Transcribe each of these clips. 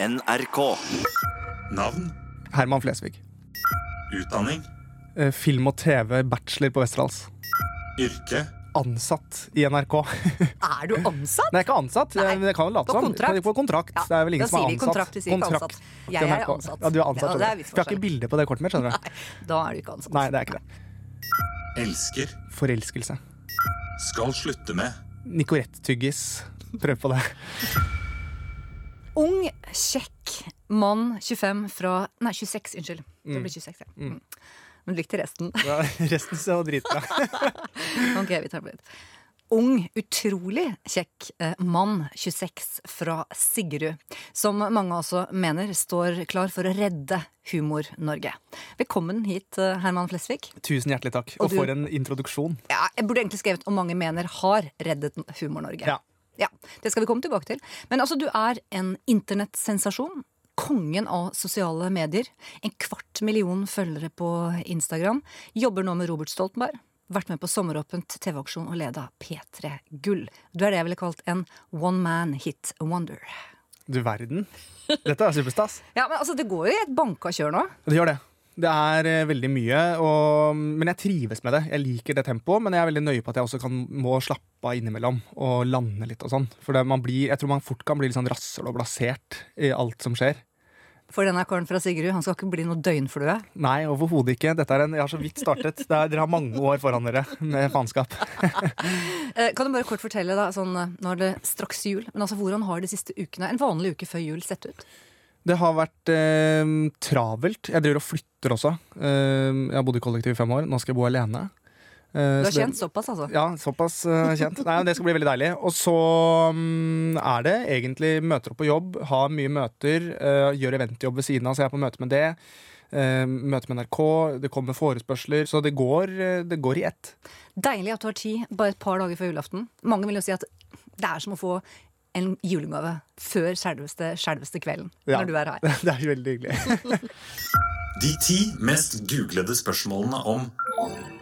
NRK. Navn, Herman Flesvig. utdanning, Eh, Film og TV, bachelor på Westerdals. yrke, Ansatt i NRK. Er du ansatt? Nei, ikke ansatt. Nei, Jeg, kan jo late på som. kontrakt. På kontrakt. Ja, Det er vel ingen da som er sier vi ansatt. kontrakt, vi sier ikke Kontrakt ansatt. Jeg er ansatt. Ja, du er ansatt. Ja, er jeg har ikke bilde på det kortet mitt. skjønner du Nei, Da er du ikke ansatt. Nei, det er ikke det. elsker, Forelskelse. skal slutte med, Nicorette-tyggis. Prøv på det. Ung, kjekk mann 25 fra Nei, 26, unnskyld. Mm. Det blir 26, ja. Mm. Men lykke til resten. Ja, resten så dritbra. ok, vi tar på litt. Ung, utrolig kjekk eh, mann 26 fra Sigrud, som mange også mener står klar for å redde Humor-Norge. Velkommen hit, eh, Herman Flesvig. Tusen hjertelig takk. Og Og du- for en introduksjon. Ja, jeg burde egentlig skrevet om mange mener har reddet Humor-Norge. Ja. Ja, Det skal vi komme tilbake til. Men altså, du er en internettsensasjon. Kongen av sosiale medier. En kvart million følgere på Instagram. Jobber nå med Robert Stoltenberg. Vært med på sommeråpent TV-aksjon og leda P3 Gull. Du er det jeg ville kalt en one man hit wonder. Du verden. Dette er superstas. Ja, men altså, Det går jo i et banka kjør nå. Det gjør det. Det er eh, veldig mye, og, men jeg trives med det. Jeg liker det tempoet, men jeg er veldig nøye på at jeg også kan, må slappe av innimellom og lande litt og sånn. For det, man blir, jeg tror man fort kan bli litt sånn rassel og blasert i alt som skjer. For denne karen fra Sigrud, han skal ikke bli noe døgnflue. Nei, overhodet ikke. Dette er en, jeg har så vidt startet. Det er, dere har mange år foran dere med faenskap. Eh, Kan du bare kort fortelle, da, sånn, eh, nå er det straks jul, men altså, hvordan har de siste ukene, en vanlig uke før jul, sett ut? Det har vært eh, travelt. Jeg driver og flytter også. Eh, jeg har bodd i kollektiv i fem år. Nå skal jeg bo alene. Eh, Du har så det- kjent såpass, altså? Ja, såpass uh, kjent. Nei, Det skal bli veldig deilig. Og så um, er det egentlig møter opp på jobb, ha mye møter, uh, gjør eventjobb ved siden av, så jeg er på møte med det. Uh, møte med NRK, det kommer forespørsler. Så det går, det går i ett. Deilig at du har tid bare et par dager før julaften. Mange vil jo si at det er som å få en julegave før selveste, selveste kvelden. Ja. Når du er her. Det er veldig hyggelig. de ti mest googlede spørsmålene om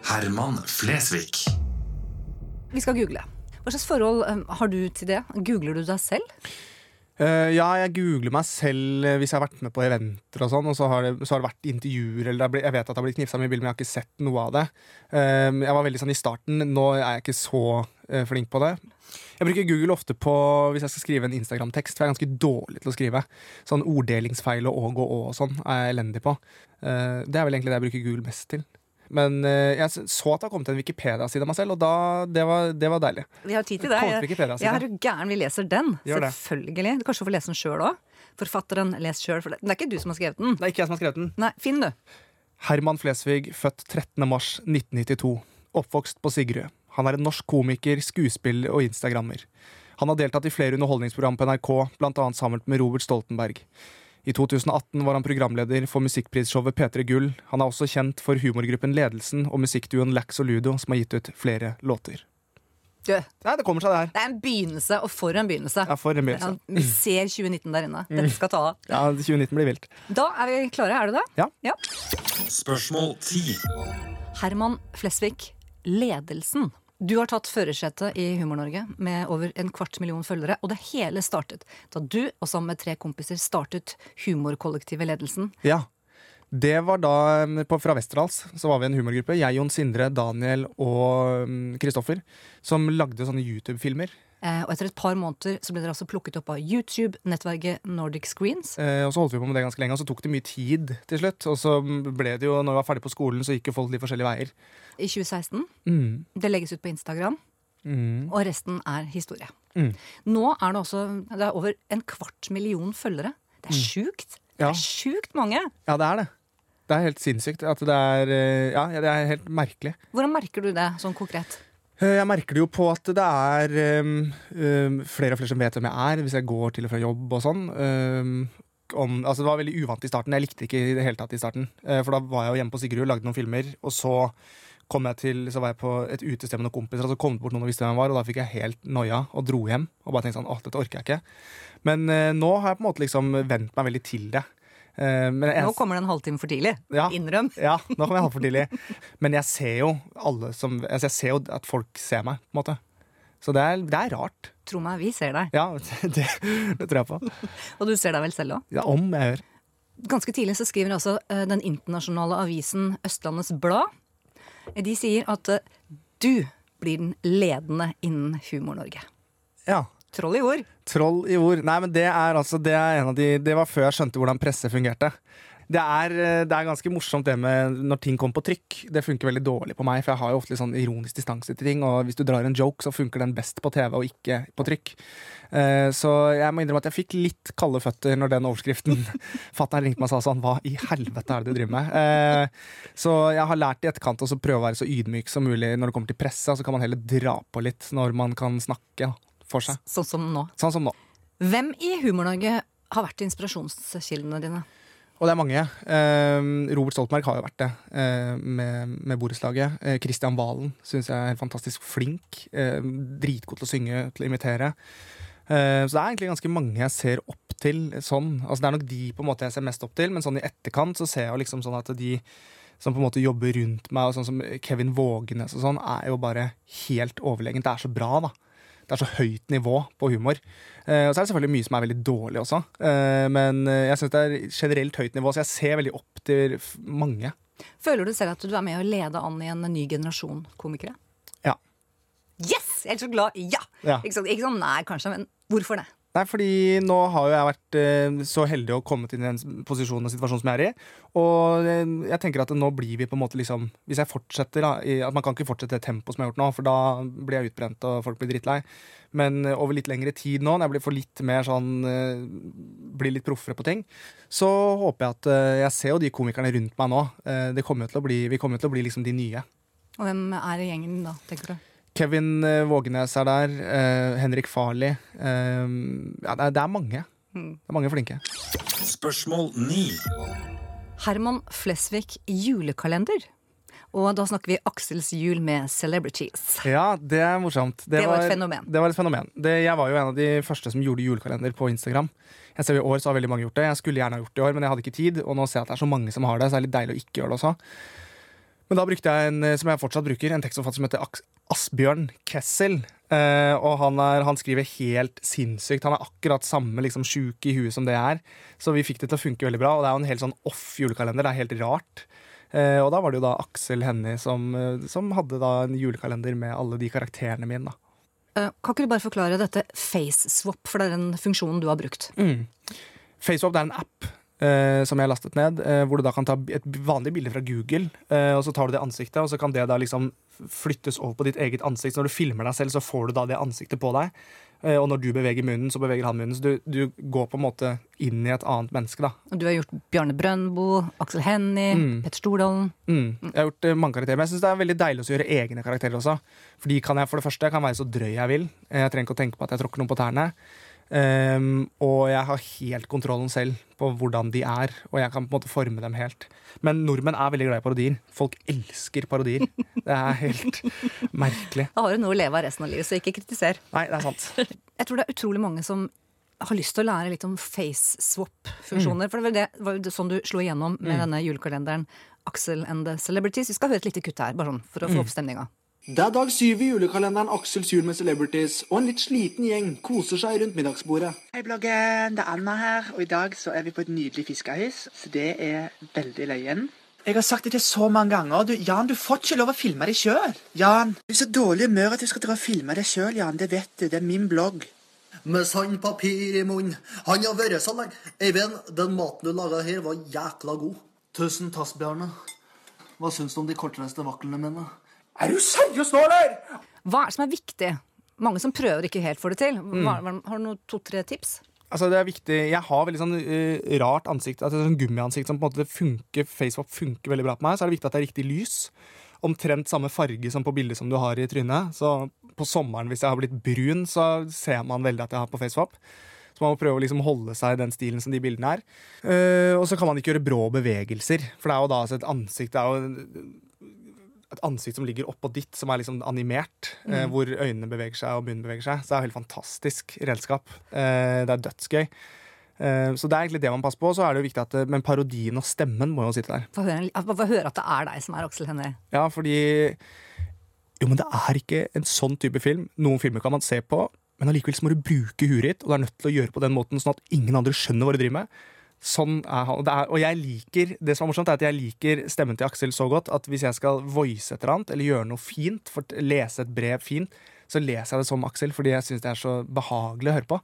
Herman Flesvig. Vi skal google. Hva slags forhold eh, har du til det? Googler du deg selv? Uh, ja, jeg googler meg selv eh, hvis jeg har vært med på eventer og sånn, og så har det, så har det vært intervjuer, eller det har jeg vet at det har blitt knipsa mye bilder, men jeg har ikke sett noe av det. Uh, jeg var veldig sånn i starten, nå er jeg ikke så uh, flink på det. Jeg bruker Google ofte på hvis jeg skal skrive en Instagram-tekst, for jeg er ganske dårlig til å skrive. Sånn orddelingsfeil og åg og å og sånn er jeg elendig på. Eh, det er vel egentlig det jeg bruker Google mest til. Men eh, jeg så at det har kommet en Wikipedia-side av meg selv, og da, det, var, det var deilig. Vi har tid til det. Jeg, jeg er jo gæren, vi leser den. Gjør Selvfølgelig. Du Kanskje får lese den sjøl òg. Forfatteren les sjøl. For det. det er ikke du som har skrevet den. Det er ikke jeg som har skrevet den. Nei, Finn, du. Herman Flesvig, født 13. mars 1992. Oppvokst på Sigrud. Han er en norsk komiker, skuespiller og instagrammer. Han har deltatt i flere underholdningsprogram på NRK, bl.a. sammen med Robert Stoltenberg. I 2018 var han programleder for musikkprisshowet P3 Gull. Han er også kjent for humorgruppen Ledelsen og musikkduoen Lax og Ludo, som har gitt ut flere låter. du. Nei, det kommer seg, det her. Det er en begynnelse, og for en begynnelse. Ja, for en begynnelse. Ja, vi ser 2019 der inne. Dette skal ta av. Ja, 2019 blir vilt. Da er vi klare, er du det? Ja. Spørsmål 10. Herman Flesvig, ledelsen. Du har tatt førersetet i Humor-Norge med over en kvart million følgere. Og det hele startet da du og sammen med tre kompiser startet humorkollektivet Ledelsen. Ja. Det var da på, fra Westerdals. Så var vi en humorgruppe. Jeg, Jon Sindre, Daniel og Kristoffer. Som lagde sånne YouTube-filmer. Eh, og etter et par måneder så ble dere altså plukket opp av YouTube, nettverket Nordic Screens. Eh, og så holdt vi på med det ganske lenge, og så tok det mye tid til slutt. Og så ble det jo, når vi var ferdig på skolen, så gikk jo folk de forskjellige veier. I 2016. Mm. Det legges ut på Instagram, Mm. og resten er historie. Mm. Nå er det også det er over en kvart million følgere. Det er sjukt. Det Mm. Ja. er sjukt mange. Ja, det er det. Det er helt sinnssykt. At det er eh, Ja, det er helt merkelig. Hvordan merker du det sånn konkret? Eh, Jeg merker det jo på at det er um, um, flere og flere som vet hvem jeg er, hvis jeg går til og fra jobb og sånn. Um, om, altså det var veldig uvant i starten. Jeg likte ikke i det hele tatt i starten. Uh, For da var jeg jo hjemme på Sigrud, lagde noen filmer, og så kom jeg til, så var jeg på et utested med noen kompiser, og så kom det bort noen og visste hvem jeg var, og da fikk jeg helt noia og dro hjem. Og bare tenkte sånn, åh, dette orker jeg ikke. Men uh, nå har jeg på en måte liksom vent meg veldig til det. Eh, men jeg, Nå kommer det en halvtime for tidlig. Ja. Innrøm. Ja, nå kommer jeg for tidlig. Men jeg ser jo alle som altså Jeg ser jo at folk ser meg, på en måte. Så det er, det er rart. Tro meg, vi ser deg. Ja, det, det tror jeg på. Og du ser deg vel selv òg? Ja, om jeg gjør. Ganske tidlig så skriver altså eh, den internasjonale avisen Østlandets Blad De sier at eh, du blir den ledende innen Humor-Norge. Ja. Troll i ord. Troll i ord. Nei, men det er altså Det er en av de Det var før jeg skjønte hvordan presse fungerte. Det er, eh, det er ganske morsomt det med når ting kommer på trykk. Det funker veldig dårlig på meg, for jeg har jo ofte litt sånn ironisk distanse til ting. Og hvis du drar en joke, så funker den best på TV og ikke på trykk. Eh, Så jeg må innrømme at jeg fikk litt kalde føtter når den overskriften Fatter'n ringte meg og sa sånn Hva i helvete er det du driver med? Eh, Så jeg har lært i etterkant å prøve å være så ydmyk som mulig når det kommer til presse. Så kan man heller dra på litt når man kan snakke for seg. Sånn som nå. Sånn som nå. Hvem i Humor-Norge har vært inspirasjonskildene dine? Og det er mange. Eh, Robert Stoltenberg har jo vært det eh, med, med borettslaget. Eh, Christian Valen syns jeg er fantastisk flink. Eh, dritgod til å synge, til å imitere. Eh, så det er egentlig ganske mange jeg ser opp til sånn. Altså Det er nok de på en måte jeg ser mest opp til, men sånn i etterkant så ser jeg jo liksom sånn at de som på en måte jobber rundt meg, og sånn som Kevin Vågenes og sånn, er jo bare helt overlegent. Det er så bra, da. Det er så høyt nivå på humor. Eh, og så er det selvfølgelig mye som er veldig dårlig også. Eh, men eh, jeg syns det er generelt høyt nivå, så jeg ser veldig opp til mange. Føler du selv at du er med å lede an i en ny generasjon komikere? Ja. Yes! Jeg er så glad. Ja! Ja. Ikke, sånn, ikke sånn nei, kanskje, men hvorfor det? Nei, fordi nå har jo jeg vært eh, så heldig å komme i den posisjonen og situasjonen som jeg er i. Og eh, jeg tenker at nå blir vi på en måte liksom Hvis jeg fortsetter da, i, At man kan ikke fortsette det tempoet som jeg har gjort nå, for da blir jeg utbrent og folk blir drittlei. Men eh, over litt lengre tid nå, når jeg blir for litt mer sånn eh, Blir litt proffere på ting, så håper jeg at eh, Jeg ser jo de komikerne rundt meg nå. Eh, kommer til bli, vi kommer jo til å bli liksom de nye. Og hvem er gjengen da, tenker du? Kevin eh, Vågenes er der. Uh, Henrik Farley. Uh, ja, det, er, det er mange. Mm. Det er mange flinke. Spørsmål 9. Herman Flesvig julekalender. Og da snakker vi Aksels jul med celebrities. Ja, det er morsomt. Det var et fenomen. Det var et fenomen. Det, jeg var jo en av de første som gjorde julekalender på Instagram. Jeg ser I år så har veldig mange gjort det. Jeg skulle gjerne ha gjort det i år, men jeg hadde ikke tid. Og nå ser jeg at det er så mange som har det, så det er litt deilig å ikke gjøre det også. Men da brukte jeg en eh, som jeg fortsatt bruker, en tekstforfatter som heter Asbjørn Kessel. Uh, og han, er, han skriver helt sinnssykt. Han er akkurat samme liksom, sjuk i huet som det er. Så vi fikk det til å funke veldig bra. Og det er jo en helt sånn off julekalender. Det er helt rart. Uh, og da var det jo da Aksel Hennie som, som hadde da en julekalender med alle de karakterene mine. da. Uh, Kan ikke du bare forklare dette faceswap, for det er den funksjonen du har brukt? Mm. FaceSwap er en app eh, som jeg har lastet ned, uh, hvor du da kan ta et vanlig bilde fra Google, uh, og så tar du det ansiktet, og så kan det da liksom flyttes over på ditt eget ansikt. Så når du filmer deg selv, så får du da det ansiktet på deg. Og når du beveger munnen, så beveger han munnen. Så du, du går på en måte inn i et annet menneske, da. Og Du har gjort Bjarne Brøndbo, Aksel Hennie, Mm. Petter Stordalen. Mm. Jeg har gjort mange karakterer, men jeg synes det er veldig deilig å gjøre egne karakterer også. For de kan jeg for det første jeg kan være så drøy jeg vil. Jeg trenger ikke å tenke på at jeg tråkker noen på tærne. Ehm, og jeg har helt kontrollen selv på hvordan de er, og jeg kan på en måte forme dem helt. Men nordmenn er veldig glad i parodier. Folk elsker parodier. Det er helt merkelig. Da har du noe å leve av resten av livet, så ikke kritiser. Nei, det er sant. Jeg tror det er utrolig mange som har lyst til å lære litt om face swap-funksjoner. For det var, det, var jo det sånn du slo igjennom med denne julekalenderen Axel and the Celebrities. Vi skal høre et lite kutt her, bare sånn for å få opp stemninga. Det er dag syv i julekalenderen Aksels jul med celebrities, og en litt sliten gjeng koser seg rundt middagsbordet. Hei, bloggen. Det er Anna her, og i dag så er vi på et nydelig fiskehus, så det er veldig løyen. Jeg har sagt det til så mange ganger. Du, Jan, du får ikke lov å filme deg sjøl. Jan, du er så dårlig i humør at du skal dra og filme deg sjøl, Jan. Det vet du. Det er min blogg. Med sandpapir i munnen. Han har vært så lenge. Eivind, den maten du laga her, var jækla god. Tusen takk, Bjarne. Hva syns du om de kortreiste vaklene mine? Er du seriøs nå, eller? Hva er det som er viktig? Mange som prøver ikke helt får det til. Hva, hva- har du noen to-tre tips? Altså det er viktig Jeg har veldig sånn uh, rart ansikt. Altså sånn Gummiansikt som på en måte funker FaceUp funker veldig bra på meg. Så er det viktig at det er riktig lys. Omtrent samme farge som på bildet som du har i trynet. Så på sommeren, hvis jeg har blitt brun, så ser man veldig at jeg har på FaceWap. Så man må prøve å liksom holde seg i den stilen som de bildene er. Uh, og så kan man ikke gjøre brå bevegelser, for det er jo da altså et ansikt Det er jo et ansikt som ligger oppå ditt, som er liksom animert. eh, hvor øynene beveger seg og munnen beveger seg. Så det er jo helt fantastisk redskap. Eh, det er dødsgøy. Eh, så det er egentlig det man passer på. Så er det jo viktig at eh, Men parodien og stemmen må jo sitte der. Få høre, få høre at det er deg som er Aksel Hennie. Ja, fordi jo, men det er ikke en sånn type film. Noen filmer kan man se på, men allikevel så må du bruke huet ditt, og du er nødt til å gjøre på den måten sånn at ingen andre skjønner hva du driver med. Sånn er han. Er, og jeg liker det som er morsomt, er at jeg liker stemmen til Aksel så godt at hvis jeg skal voice et eller annet, eller gjøre noe fint, for, lese et brev fint, så leser jeg det som Aksel fordi jeg syns det er så behagelig å høre på.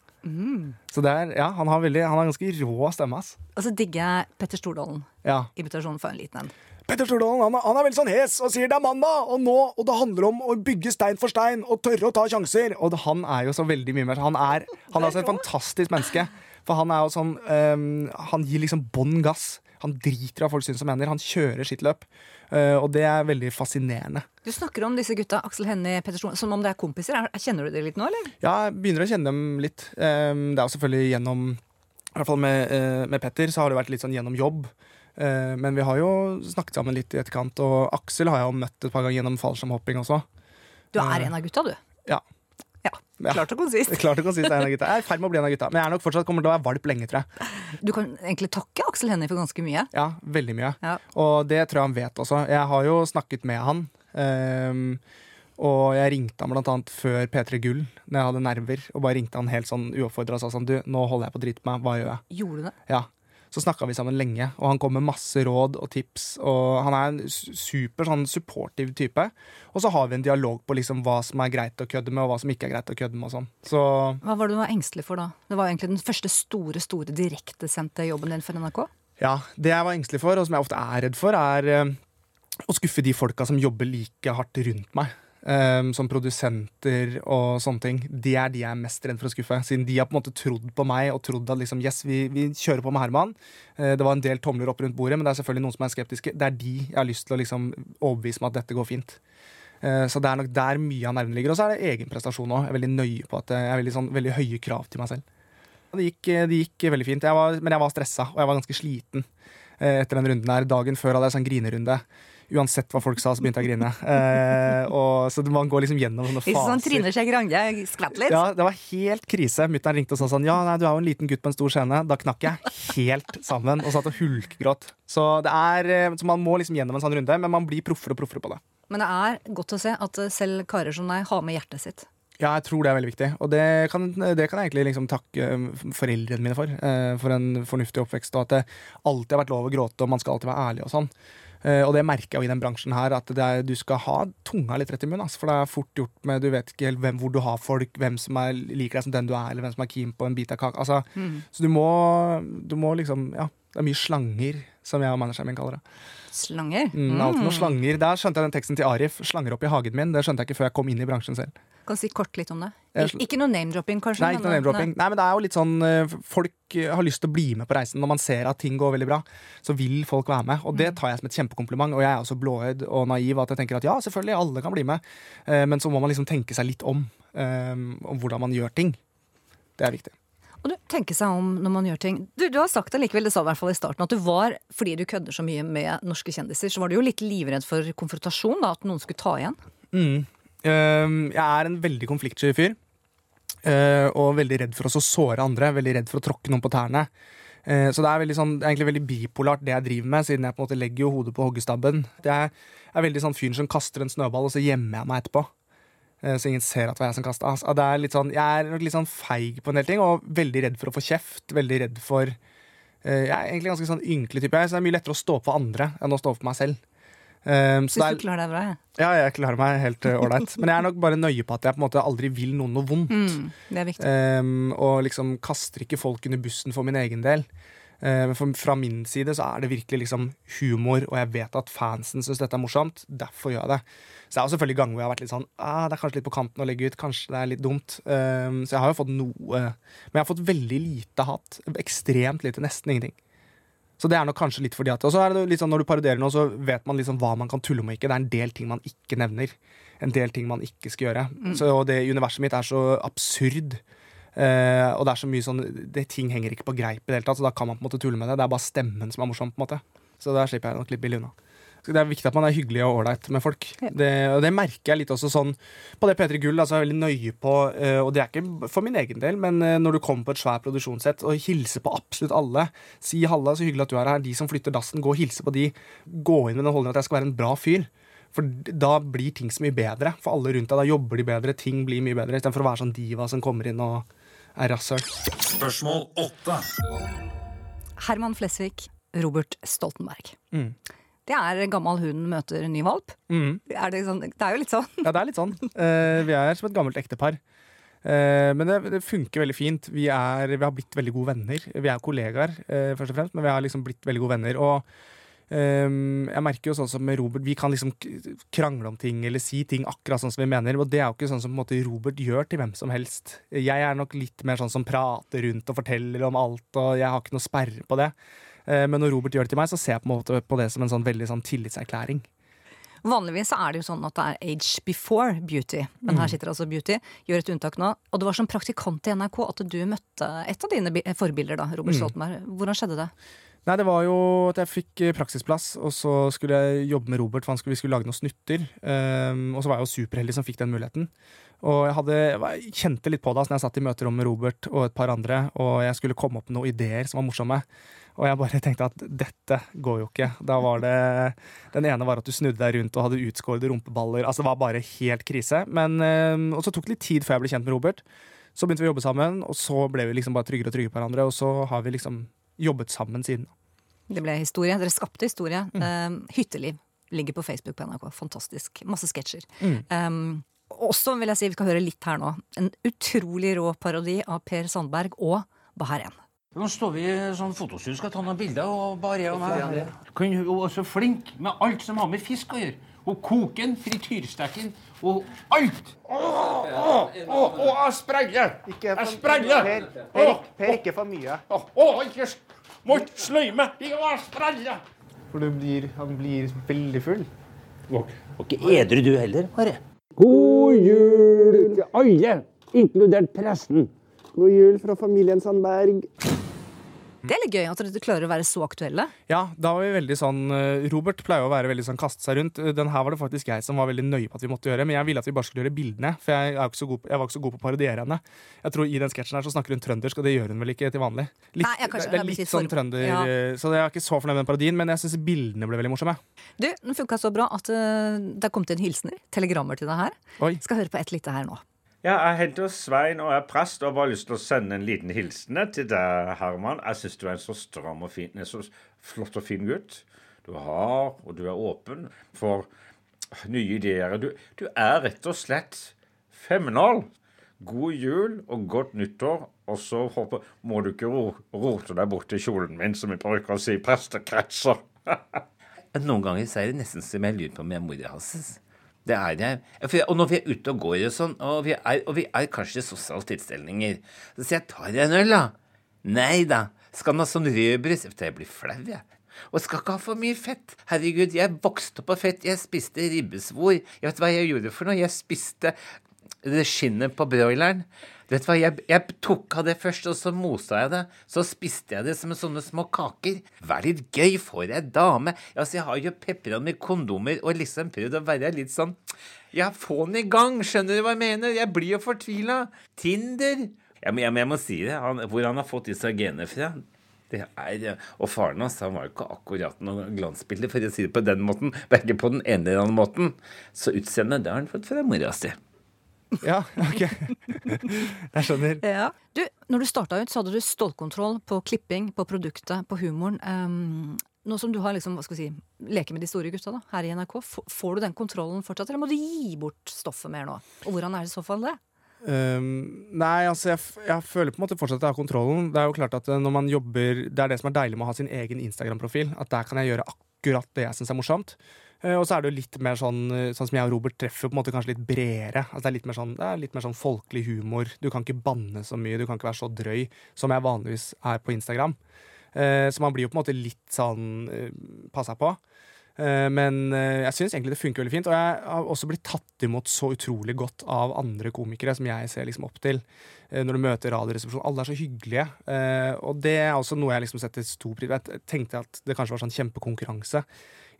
Så det er, ja, han har, veldig, han har ganske rå stemme. ass. Og så digger jeg Petter Stordalen. Ja. Invitasjonen for en liten en. Petter Stordalen han, han er veldig sånn hes og sier det er mandag, og nå, og det handler om å bygge stein for stein og tørre å ta sjanser. Og han er jo så veldig mye mer Han er, han er altså et fantastisk menneske. For han er jo sånn um, Han gir liksom bånn gass. Han driter i hva folk syns og mener. Han kjører sitt løp. Uh, og det er veldig fascinerende. Du snakker om disse gutta, Aksel Hennie, Petter Stordalen, som om det er kompiser. Er- Kjenner du det litt nå, eller? Ja, jeg begynner å kjenne dem litt. Um, det er jo selvfølgelig gjennom I hvert fall med, uh, med Petter så har det vært litt sånn gjennom jobb. Uh, men vi har jo snakket sammen litt i etterkant, og Aksel har jeg jo møtt et par ganger gjennom fallskjermhopping også. Du er en av gutta, du. Ja. Ja, Ja. Klart og konsist. Klart og konsist si er en av gutta. Jeg er i ferd med å bli en av gutta. Men jeg er nok fortsatt kommer til å være valp lenge, tror jeg. Du kan egentlig takke Aksel Hennie for ganske mye. Ja, veldig mye. Ja. Og det tror jeg han vet også. Jeg har jo snakket med han. Um, og jeg ringte han blant annet før P3 Gull, når jeg hadde nerver. Og bare ringte han helt sånn uoppfordra og sa sånn Du, nå holder jeg på å drite meg. Hva gjør jeg? Gjorde du det? Ja. Så snakka vi sammen lenge, og han kom med masse råd og tips. Og han er en super sånn supportive type. Og så har vi en dialog på liksom hva som er greit å kødde med, og hva som ikke er greit å kødde med. og sånn. Så Hva var det du var engstelig for da? Det var egentlig den første store, store direktesendte jobben din for NRK. ja, det jeg var engstelig for, og som jeg ofte er redd for, er eh, å skuffe de folka som jobber like hardt rundt meg. Eh, som produsenter og sånne ting. Det er de jeg er mest redd for å skuffe. Siden de har på en måte trodd på meg og trodd at liksom, yes, vi, vi kjører på med Herman. Uh, det var en del tomler opp rundt bordet, men det er selvfølgelig noen som er skeptiske. Det er de jeg har lyst til å liksom, overbevise meg at dette går fint. Eh, Så det er nok der mye av nervene ligger. Og så er det egen prestasjon òg. Jeg er veldig nøye på at jeg har veldig, sånn, veldig høye krav til meg selv. Det gikk, det gikk veldig fint, jeg var, men jeg var stressa, og jeg var ganske sliten eh, etter den runden her. Dagen før hadde jeg sånn grinerunde. Uansett hva folk sa, så begynte jeg å grine. Eh, og, så man går liksom gjennom sånne faser. sånn faser. Trine Skei Grande skvatt litt. Ja, det var helt krise. Mutter'n ringte og sa sånn Ja, nei, du er jo en liten gutt på en stor scene. Da knakk jeg helt sammen og satt og hulkgråt. Så det er eh, Så man må liksom gjennom en sånn runde, men man blir proffere og proffere på det. Men det er godt å se at eh, selv karer som deg har med hjertet sitt. Ja, jeg tror det er veldig viktig. Og det kan, det kan jeg egentlig liksom takke eh, foreldrene mine for. For en fornuftig oppvekst. Og at det alltid har vært lov å gråte, og man skal alltid være ærlig og sånn. Eh, Og det merker jeg jo i den bransjen her, at det er, du skal ha tunga litt rett i munnen. Altså, For det er fort gjort med Du vet ikke helt hvem, hvor du har folk, hvem som er, liker deg som den du er, eller hvem som er keen på en bit av kaka. Altså, Så du må, du må liksom Ja, det er mye slanger, som jeg og manageren min kaller det. Slanger. Mm, alltid noen slanger. Der skjønte jeg den teksten til Arif. 'Slanger opp i hagen min'. Det skjønte jeg ikke før jeg kom inn i bransjen selv. Kan si kort litt om det. Ik ikke noe name-dropping, kanskje? Nei, ikke noe name-dropping. Nei, men det er jo litt sånn eh, Folk eh, har lyst til å bli med på reisen. Når man ser at ting går veldig bra, så vil folk være med. Og det tar jeg som et kjempekompliment. Og jeg er også blåøyd og naiv at jeg tenker at ja, selvfølgelig, alle kan bli med. Eh, Men så må man liksom tenke seg litt om. eh, Om hvordan man gjør ting. Det er viktig. Og du tenker seg om når man gjør ting. Du, du har sagt det likevel, det sa i hvert fall i starten, at du var, fordi du kødder så mye med norske kjendiser, så var du jo litt livredd for konfrontasjon, da, at noen skulle ta igjen. Mm. Eh, Jeg er en veldig konfliktsky fyr. eh, Og veldig redd for å såre andre. Veldig redd for å tråkke noen på tærne. Eh, Så det er, sånn, egentlig veldig bipolart det jeg driver med, siden jeg på en måte legger jo hodet på hoggestabben. Jeg er veldig sånn fyren som kaster en snøball, og så gjemmer jeg meg etterpå. Eh, Så ingen ser at det var jeg som kasta. Altså, det er litt sånn, jeg er nok litt sånn feig på en del ting, og veldig redd for å få kjeft. Veldig redd for Jeg er egentlig ganske sånn ynkelig type, så det er mye lettere å stå opp for andre enn å stå opp for meg selv. Eh, så det Syns du klarer deg bra? jeg. ja, jeg klarer meg helt ålreit. Uh, Men jeg er nok bare nøye på at jeg på en måte aldri vil noen noe vondt. Mm, det er viktig. Um, og liksom kaster ikke folk under bussen for min egen del. Eh, Men for, fra min side så er det virkelig liksom humor, og jeg vet at fansen syns dette er morsomt. Derfor gjør jeg det. Så det er jo selvfølgelig ganger hvor jeg har vært litt sånn ah, Det er kanskje litt på kanten å legge ut. Kanskje det er litt dumt. Um, så jeg har jo fått noe Men jeg har fått veldig lite hat. Ekstremt lite. Nesten ingenting. Så det er nok kanskje litt fordi at Og så er det litt sånn når du parodierer noe, så vet man liksom hva man kan tulle med og ikke. Det er en del ting man ikke nevner. En del ting man ikke skal gjøre. Så og det universet mitt er så absurd. Eh, og det er så mye sånn det, Ting henger ikke på greip i det hele tatt, så da kan man på en måte tulle med det. Det er bare stemmen som er morsom. på en måte Så der slipper jeg nok litt billig unna. Det er viktig at man er hyggelig og ålreit med folk. Det, og det merker jeg litt også sånn på det P3 Gull. Altså, jeg er veldig nøye på, eh, og det er ikke for min egen del, men eh, når du kommer på et svært produksjonssett og hilser på absolutt alle, si 'halla, så hyggelig at du er her', de som flytter dassen, gå og hilse på de. Gå inn med den holdningen at jeg skal være en bra fyr. For da blir ting så mye bedre for alle rundt deg. Da jobber de bedre, ting blir mye bedre, istedenfor å være sånn diva som kommer inn og er rasshøl. Spørsmål åtte. Herman Flesvig, Robert Stoltenberg. Mm. Det er gammel hund møter ny valp. Mm. Er det, sånn, det er jo litt sånn. Ja, det er litt sånn. Uh, vi er som et gammelt ektepar. Uh, men det, det funker veldig fint. Vi, er, vi har blitt veldig gode venner. Vi er kollegaer, uh, først og fremst, men vi har liksom blitt veldig gode venner. Og um, jeg merker jo sånn som med Robert, vi kan liksom krangle om ting eller si ting akkurat sånn som vi mener. Og det er jo ikke sånn som måte, Robert gjør til hvem som helst. Jeg er nok litt mer sånn som prater rundt og forteller om alt, og jeg har ikke noe sperre på det. Eh, men når Robert gjør det til meg, så ser jeg på på det som en sånn veldig sånn tillitserklæring. Vanligvis er det jo sånn at det er age before beauty. Men Mm. her sitter altså beauty. Gjør et unntak nå. Og det var som praktikant i NRK at du møtte et av dine forbilder, da, Mm. Robert Stoltenberg. Hvordan skjedde det? Nei, det var jo at jeg fikk eh, praksisplass, og så skulle jeg jobbe med Robert, for skulle, vi skulle lage noen snutter. Um, og så var jeg jo superheldig som fikk den muligheten. Og jeg, hadde, jeg kjente litt på det altså, når jeg satt i møterom med Robert og et par andre, og jeg skulle komme opp med noen ideer som var morsomme. Og jeg bare tenkte at dette går jo ikke. Da var det Den ene var at du snudde deg rundt og hadde utskårede rumpeballer. Altså det var bare helt krise. Men, um, og så tok det litt tid før jeg ble kjent med Robert. Så begynte vi å jobbe sammen, og så ble vi liksom bare tryggere og tryggere på hverandre, og så har vi liksom jobbet sammen siden. Det ble historie. Dere skapte historie. Mm. Um, hytteliv ligger på Facebook på NRK. Fantastisk. Masse sketsjer. Mm. Um, også vil jeg si, vi skal høre litt her nå. En utrolig rå parodi av Per Sandberg og Baharen. Nå står vi i sånn fotostudie, skal ta noen bilder, og bare jeg og meg. Hun er så flink med alt som har med fisk å gjøre. Hun koker den, frityrsteker den, og alt! Å, å, å, å, jeg sprenger! Jeg sprenger! Per, Per, ikke for mye. å, ikke Må ikke sløye meg! Jeg sprenger! sprenge! For du blir, han blir veldig full. Var ikke edru du heller, Are? God jul til alle, inkludert pressen. God jul fra familien Sandberg. Det er litt gøy at dere klarer å være så aktuelle. Ja, da var vi veldig sånn eh, Robert pleier å være veldig sånn kaste seg rundt. Den her var det faktisk jeg som var veldig nøye på at vi måtte gjøre. Men jeg ville at vi bare skulle gjøre bildene, for jeg, er ikke så god, på- jeg var ikke så god på å parodiere henne. Jeg tror I den sketsjen her så snakker hun trøndersk, og det gjør hun vel ikke til vanlig. Litt, Nei, kanskje, det, det er litt sånn trønder, Ja. eh, så jeg er ikke så fornøyd med den parodien, men jeg syns bildene ble veldig morsomme. Du, Den funka så bra at uh, det er kommet inn hilsener, telegrammer til deg her. Oi. Skal høre på et lite her nå. Ja, jeg heter Svein og er prest og har bare lyst til å sende en liten hilsen til deg, Herman. Jeg syns du er en så stram og fin, en så flott og fin gutt. Du har, og du er åpen for nye ideer. Du, du er rett og slett fenomenal. God jul og godt nyttår. Og så håper, må du ikke ro, rote deg bort i kjolen min, som vi bruker å si i prestekretser. Noen ganger så er det nesten som jeg lurer på om jeg hans. Det er jeg. Og når vi er ute og går og sånn, og vi er, og vi er kanskje sosiale tilstelninger, så sier jeg 'tar jeg en øl', da? Nei da. Skal man ha sånn rødbrus? Jeg blir flau, jeg. Og skal ikke ha for mye fett. Herregud, jeg vokste opp på fett. Jeg spiste ribbesvor. Jeg vet hva jeg gjorde for noe? Jeg spiste det skinnet på broileren. Vet Du hva, jeg, jeg tok av det først, og så mosa jeg det. Så spiste jeg det som sånne små kaker. Vær litt gøy for ei dame. Altså, jeg har jo pepra med kondomer og liksom prøvd å være litt sånn Ja, få den i gang, skjønner du hva jeg mener? Jeg blir jo fortvila. Tinder. Må- jeg, jeg må si det. Han, hvor han har fått disse genene fra. Det er, og faren hans han var jo ikke akkurat noe glansbilde, for å si det på den måten. Begge på den ene eller andre måten. Så utseendet det har han fått fra mora si. Ja, ok. Jeg skjønner. Ja. Du, når du starta ut, så hadde du stålkontroll på klipping, på produktet, på humoren. Um, nå som du har liksom, hva skal vi si, leker med de store gutta da, her i NRK, får du den kontrollen fortsatt, eller må du gi bort stoffet mer nå? Og hvordan er det i så fall det? Um, nei, altså jeg, jeg føler på en måte fortsatt at jeg har kontrollen. Det er jo klart at eh, når man jobber Det er det som er deilig med å ha sin egen Instagram-profil. At der kan jeg gjøre akkurat det jeg syns er morsomt. Eh, og så er det jo litt mer sånn eh, Sånn som jeg og Robert treffer på en måte kanskje litt bredere. Altså det er litt mer sånn, det er litt mer sånn folkelig humor. Du kan ikke banne så mye, du kan ikke være så drøy som jeg vanligvis er på Instagram. Eh, så man blir jo på en måte litt sånn passa på. Men jeg syns egentlig det funker veldig fint. Og jeg har også blitt tatt imot så utrolig godt av andre komikere som jeg ser liksom opp til. Når du møter Radioresepsjonen. Alle er så hyggelige. Og det er også noe jeg liksom setter stor pris på. Jeg tenkte at det kanskje var sånn kjempekonkurranse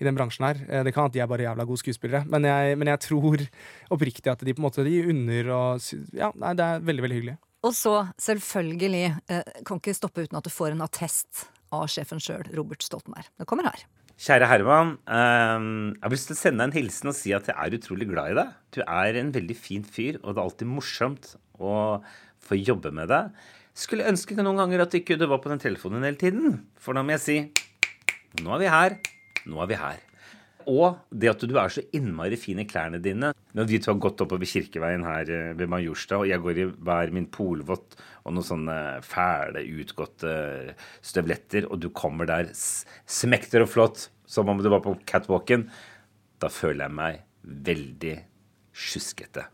i den bransjen her. Eh, Det kan at de er bare jævla gode skuespillere, men jeg, men jeg tror oppriktig at de på en måte de unner og Ja, nei, det er veldig, veldig hyggelig. Og så, selvfølgelig, eh, kan ikke stoppe uten at du får en attest av sjefen sjøl, Robert Stoltenberg. Det kommer her. Kjære Herman. ehm, jeg har lyst til å sende deg en hilsen og si at jeg er utrolig glad i deg. Du er en veldig fin fyr, og det er alltid morsomt å få jobbe med deg. Skulle ønske noen ganger at du ikke var på den telefonen hele tiden. For da må jeg si nå er vi her. Nå er vi her. Og det at du er så innmari fin i klærne dine. Når vi to har gått oppover Kirkeveien her eh, ved Majorstad, og jeg går i hver min polvott og noen sånne fæle, utgåtte støvletter, og du kommer der smekter og flott, som om du var på catwalken, da føler jeg meg veldig sjuskete.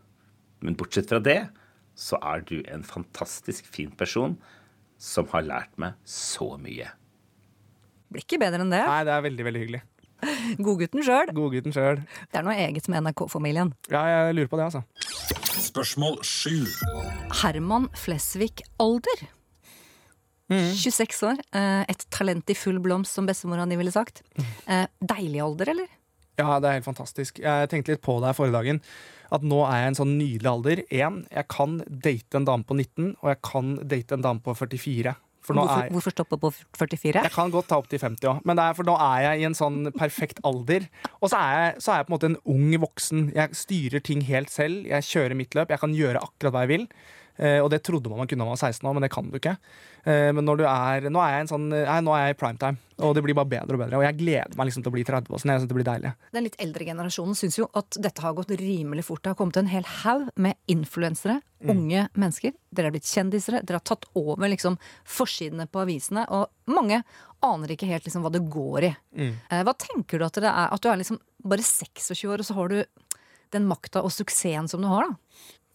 Men bortsett fra det, så er du en fantastisk fin person som har lært meg så mye. Blir ikke bedre enn det. Nei, det er veldig veldig hyggelig. Godgutten sjøl. Godgutten sjøl. Det er noe eget med NRK-familien. Ja, jeg lurer på det, altså. Spørsmål 7. Herman Flesvig alder. 26 år. eh, Et talent i full blomst, som bestemora di ville sagt. Eh, Deilig alder, eller? Ja, det er helt fantastisk. Jeg tenkte litt på det her forrige dagen. At nå er jeg i en sånn nydelig alder. En, jeg kan date en dame på 19, og jeg kan date en dame på 44. Hvorfor, er hvorfor stoppe på 44? Jeg kan godt ta opp til 50 òg, men det er for nå er jeg i en sånn perfekt alder. Og så er, jeg, så er jeg på en måte en ung voksen. Jeg styrer ting helt selv. Jeg kjører mitt løp. Jeg kan gjøre akkurat hva jeg vil. Eh, og det trodde man man kunne da man var 16 år, men det kan du ikke. Eh, men når du er, nå er jeg en sånn, nei, nå er jeg i primetime, og det blir bare bedre og bedre. Og jeg gleder meg liksom til å bli 30 og sånn. Jeg synes det blir deilig. Den litt eldre generasjonen syns jo at dette har gått rimelig fort. Det har kommet en hel haug med influensere, unge mennesker. Dere er blitt kjendisere. Dere har tatt over liksom forsidene på avisene. Og mange aner ikke helt liksom hva det går i. Mm. Hva tenker du at det er? At du er liksom bare 26 år, og så har du den makta og suksessen som du har, da?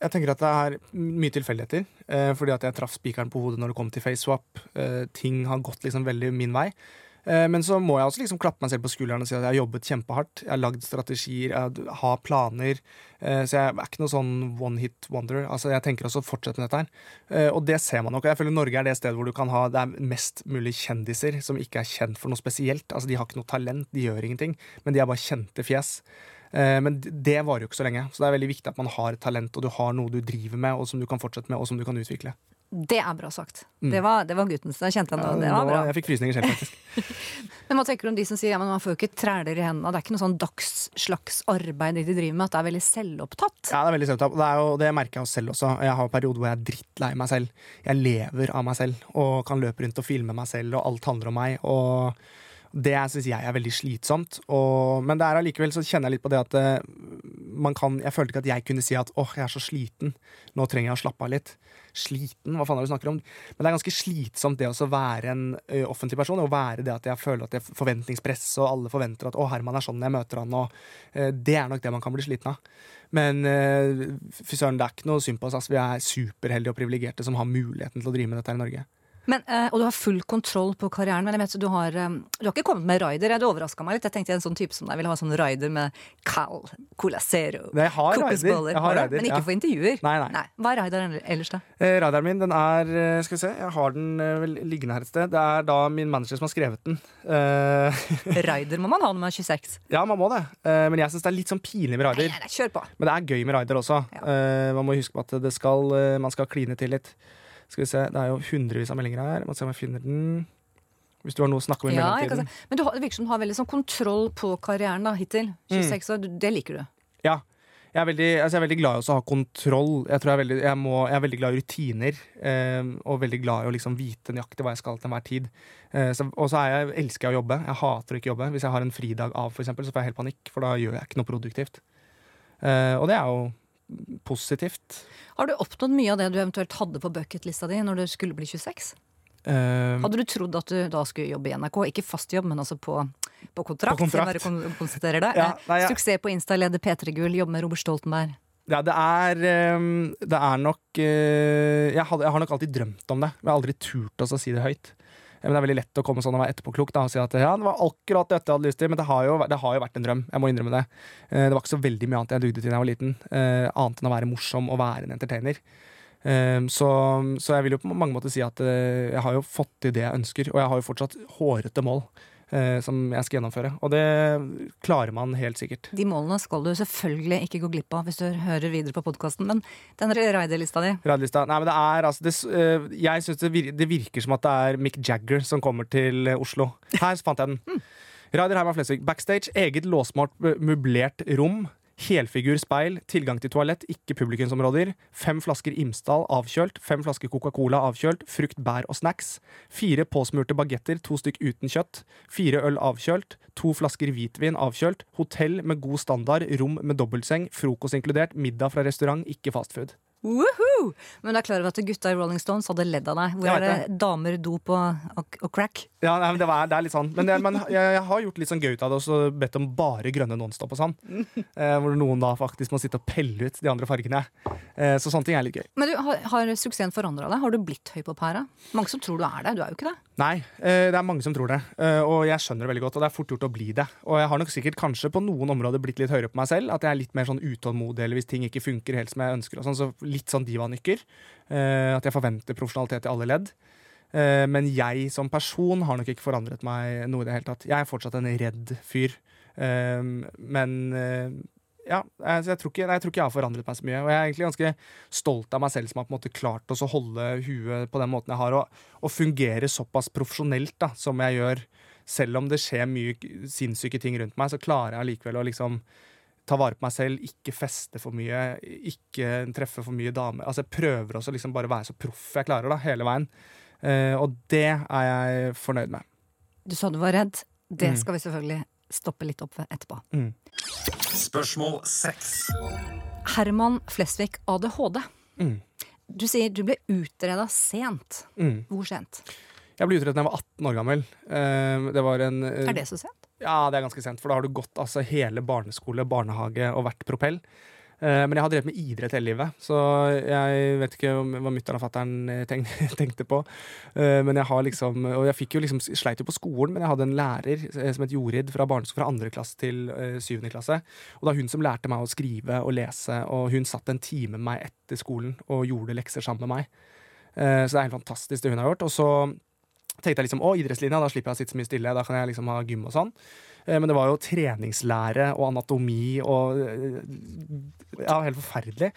Jeg tenker at det er mye tilfeldigheter. Eh, fordi at jeg traff spikeren på hodet når det kom til FaceSwap. Eh, ting har gått liksom veldig min vei. Eh, men så må jeg også liksom klappe meg selv på skulderen og si at jeg har jobbet kjempehardt. Jeg har lagd strategier, jeg har planer. Eh, så jeg er ikke noe sånn one hit wonder. Altså Jeg tenker også å fortsette med dette her. Eh, og det ser man nok. Jeg føler Norge er det stedet hvor du kan ha det er mest mulig kjendiser som ikke er kjent for noe spesielt. Altså De har ikke noe talent, de gjør ingenting, men de er bare kjente fjes. Eh, Men det varer jo ikke så lenge. Så det er veldig viktig at man har et talent, og du har noe du driver med, og som du kan fortsette med, og som du kan utvikle. Det er bra sagt. Det, var, det var guttens. Jeg kjente han, det var bra. Jeg fikk frysninger selv, faktisk. Men hva tenker du om de som sier ja, men man får jo ikke træler i hendene? Det er ikke noe sånn dagsslags arbeid de driver med, at det er veldig selvopptatt? Ja, det er veldig selvopptatt. Det, er jo, det merker jeg jo selv også. Jeg har perioder hvor jeg er drittlei meg selv. Jeg lever av meg selv og kan løpe rundt og filme meg selv, og alt handler om meg. Og det syns jeg er veldig slitsomt. Og, men det er allikevel så kjenner jeg litt på det at eh, man kan Jeg følte ikke at jeg kunne si at åh, jeg er så sliten. Nå trenger jeg å slappe av litt. Sliten? Hva faen er det du snakker om? Men det er ganske slitsomt det å være en ø, offentlig person. Å være det at jeg føler at det er forventningspress, og alle forventer at å, Herman er sånn når jeg møter han. Og, ø, det er nok det man kan bli sliten av. Men fy søren, det er ikke noe synd på oss. Altså, Vi er superheldige og privilegerte som har muligheten til å drive med dette her i Norge. Men, eh, og du har full kontroll på karrieren, men jeg vet, du, har, eh, du har ikke kommet med rider. Det overraska meg litt. Jeg tenkte en sånn type som deg ville ha sånn rider med Cal, Cola Zero, Jeg har rider. kokosboller. Jeg Men ikke ja. for intervjuer. Nei, nei. Hva er rideren ellers, da? Eh, radaren min den er eh, Skal vi se, jeg har den vel liggende her et sted. Det er da min manager som har skrevet den. Eh, Rider må man ha når man er 26. ja, man må det. Eh, men jeg syns det er litt sånn pinlig med Nei, rider. nei, nei, kjør på. Men det er gøy med rider også. Eh, man må huske på at det skal, man skal kline til litt. Skal vi se, Det er jo hundrevis av meldinger her. Må se om jeg finner den. Hvis du har noe å snakke om i Ja, mellomtiden. Men du har, det virker som du har veldig sånn kontroll på karrieren da, hittil. Mm. 26 år, du- det liker du. Ja. Jeg er, veldig, altså jeg er veldig glad i å ha kontroll. Jeg, tror jeg, er veldig, jeg, må, jeg er veldig glad i rutiner. eh, og veldig glad i å liksom vite nøyaktig hva jeg skal til enhver tid. Eh, så, og så er jeg, elsker jeg å jobbe. Jeg hater å ikke jobbe. Hvis jeg har en fridag av, for eksempel, så får jeg helt panikk, for da gjør jeg ikke noe produktivt. Eh, og det er jo positivt. Har du oppnådd mye av det du eventuelt hadde på bucketlista di når du skulle bli 26? Uh, Hadde du trodd at du da skulle jobbe i NRK? Ikke fast jobb, men altså på, på kontrakt. På kontrakt. Kon. Ja, Eh, nei, ja. Suksess på Insta, leder P3 Gull, jobber med Robert Stoltenberg. Ja, det er ehm, Det er nok eh, jeg, hadde, jeg har nok alltid drømt om det, men jeg har aldri turt å si det høyt. Men Det er veldig lett å komme sånn og være etterpåklok og si at ja, det var akkurat dette jeg hadde lyst til, men det har jo, det har jo vært en drøm. Jeg må innrømme det. Eh, Det var ikke så veldig mye annet jeg dugde til da jeg var liten, eh, annet enn å være morsom og være en entertainer. Eh, Så, så jeg vil jo på mange måter si at jeg har jo fått til det jeg ønsker, og jeg har jo fortsatt hårete mål som jeg skal gjennomføre. Og det klarer man helt sikkert. De målene skal du selvfølgelig ikke gå glipp av hvis du hører videre på podkasten, men den raiderlista di Raiderlista, Nei, men det er altså det, øh, Jeg syns det, det virker som at det er Mick Jagger som kommer til øh, Oslo. Her fant jeg den. Raider Herman Flesvig. Backstage, eget låsmart eh, møblert rom. Helfigur speil, tilgang til toalett, ikke publikumsområder. Fem flasker Imsdal avkjølt, fem flasker Coca-Cola avkjølt, frukt, bær og snacks. Fire påsmurte bagetter, to stykk uten kjøtt. Fire øl avkjølt, to flasker hvitvin avkjølt. Hotell med god standard, rom med dobbeltseng, frokost inkludert, middag fra restaurant, ikke fastfood. Woohoo! Men da er klar over at gutta i Rolling Stones hadde ledd av deg. Hvor er det damer, dop og, og, og crack? Ja, nei, men det, var, det er litt sånn. Men, jeg, men jeg, jeg har gjort litt sånn gøy ut av det og så bedt om bare grønne Nonstop og sånn. Eh, hvor noen da faktisk må sitte og pelle ut de andre fargene. Eh, så sånne ting er litt gøy. Men du, har, har suksessen forandra deg? Har du blitt høy på pæra? Mange som tror du er det. Du er jo ikke det. Nei, eh, det er mange som tror det. Eh, og jeg skjønner det veldig godt. Og det er fort gjort å bli det. Og jeg har nok sikkert kanskje på noen områder blitt litt høyere på meg selv. At jeg er litt mer sånn utålmodig, eller hvis ting ikke funker helt som jeg ønsker. Og sånn, så litt sånn divanykker. Eh, at jeg forventer profesjonalitet i alle ledd. Eh, men jeg som person har nok ikke forandret meg noe i det hele tatt. Jeg er fortsatt en redd fyr. Eh, men eh, ja, altså jeg tror, ikke, jeg tror ikke jeg har forandret meg så mye. Og jeg er egentlig ganske stolt av meg selv som har på en måte klart å holde huet på den måten jeg har, og, og fungere såpass profesjonelt da, som jeg gjør. Selv om det skjer mye sinnssyke ting rundt meg, så klarer jeg allikevel å liksom ta vare på meg selv, ikke feste for mye, ikke treffe for mye damer. Altså Jeg prøver også liksom bare være så proff jeg klarer da, hele veien. Eh, og det er jeg fornøyd med. Du sa du var redd. Det Mm. skal vi selvfølgelig stoppe litt opp ved etterpå. Spørsmål 6. Herman Flesvig, ADHD. Mm. Du sier du ble utreda sent. Mm. Hvor sent? Jeg ble utredet da jeg var 18 år gammel. Eh, det var en eh, Er det så sent? Ja, det er ganske sent, for da har du gått altså, hele barneskole, barnehage og vært propell. Eh, Men jeg har drevet med idrett hele livet, så jeg vet ikke hva mutter'n og fatter'n tenkte på. Eh, Men jeg har liksom Og jeg fikk jo liksom sleit jo på skolen, men jeg hadde en lærer eh, som het Jorid fra barneskolen fra andre klasse til eh, syvende klasse. Og det var hun som lærte meg å skrive og lese, og hun satt en time med meg etter skolen og gjorde lekser sammen med meg. Eh, Så det er helt fantastisk det hun har gjort. Og så tenkte jeg liksom, å, idrettslinja, da slipper jeg å sitte så mye stille, da kan jeg liksom ha gym og sånn. Eh, Men det var jo treningslære og anatomi og eh, Ja, helt forferdelig.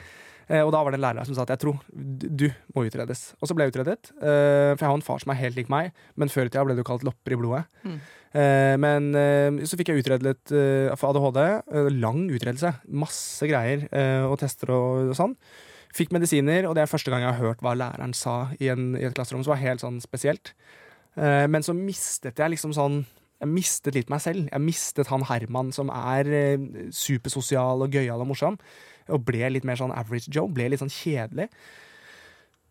Eh, Og da var det en lærer som sa at jeg tror du må utredes. Og så ble jeg utredet. For jeg har en far som er helt lik meg, men før i tida ble det jo kalt lopper i blodet. Mm. Men så fikk jeg utredet for ADHD. Lang utredelse. Masse greier og tester og, sånn. Fikk medisiner, og det er første gang jeg har hørt hva læreren sa i, en, i et klasserom. Så var helt sånn spesielt. Men så mistet jeg liksom sånn Jeg mistet litt meg selv. Jeg mistet han Herman som er eh, supersosial og gøyal og morsom. Og ble litt mer sånn average Joe. Ble litt sånn kjedelig.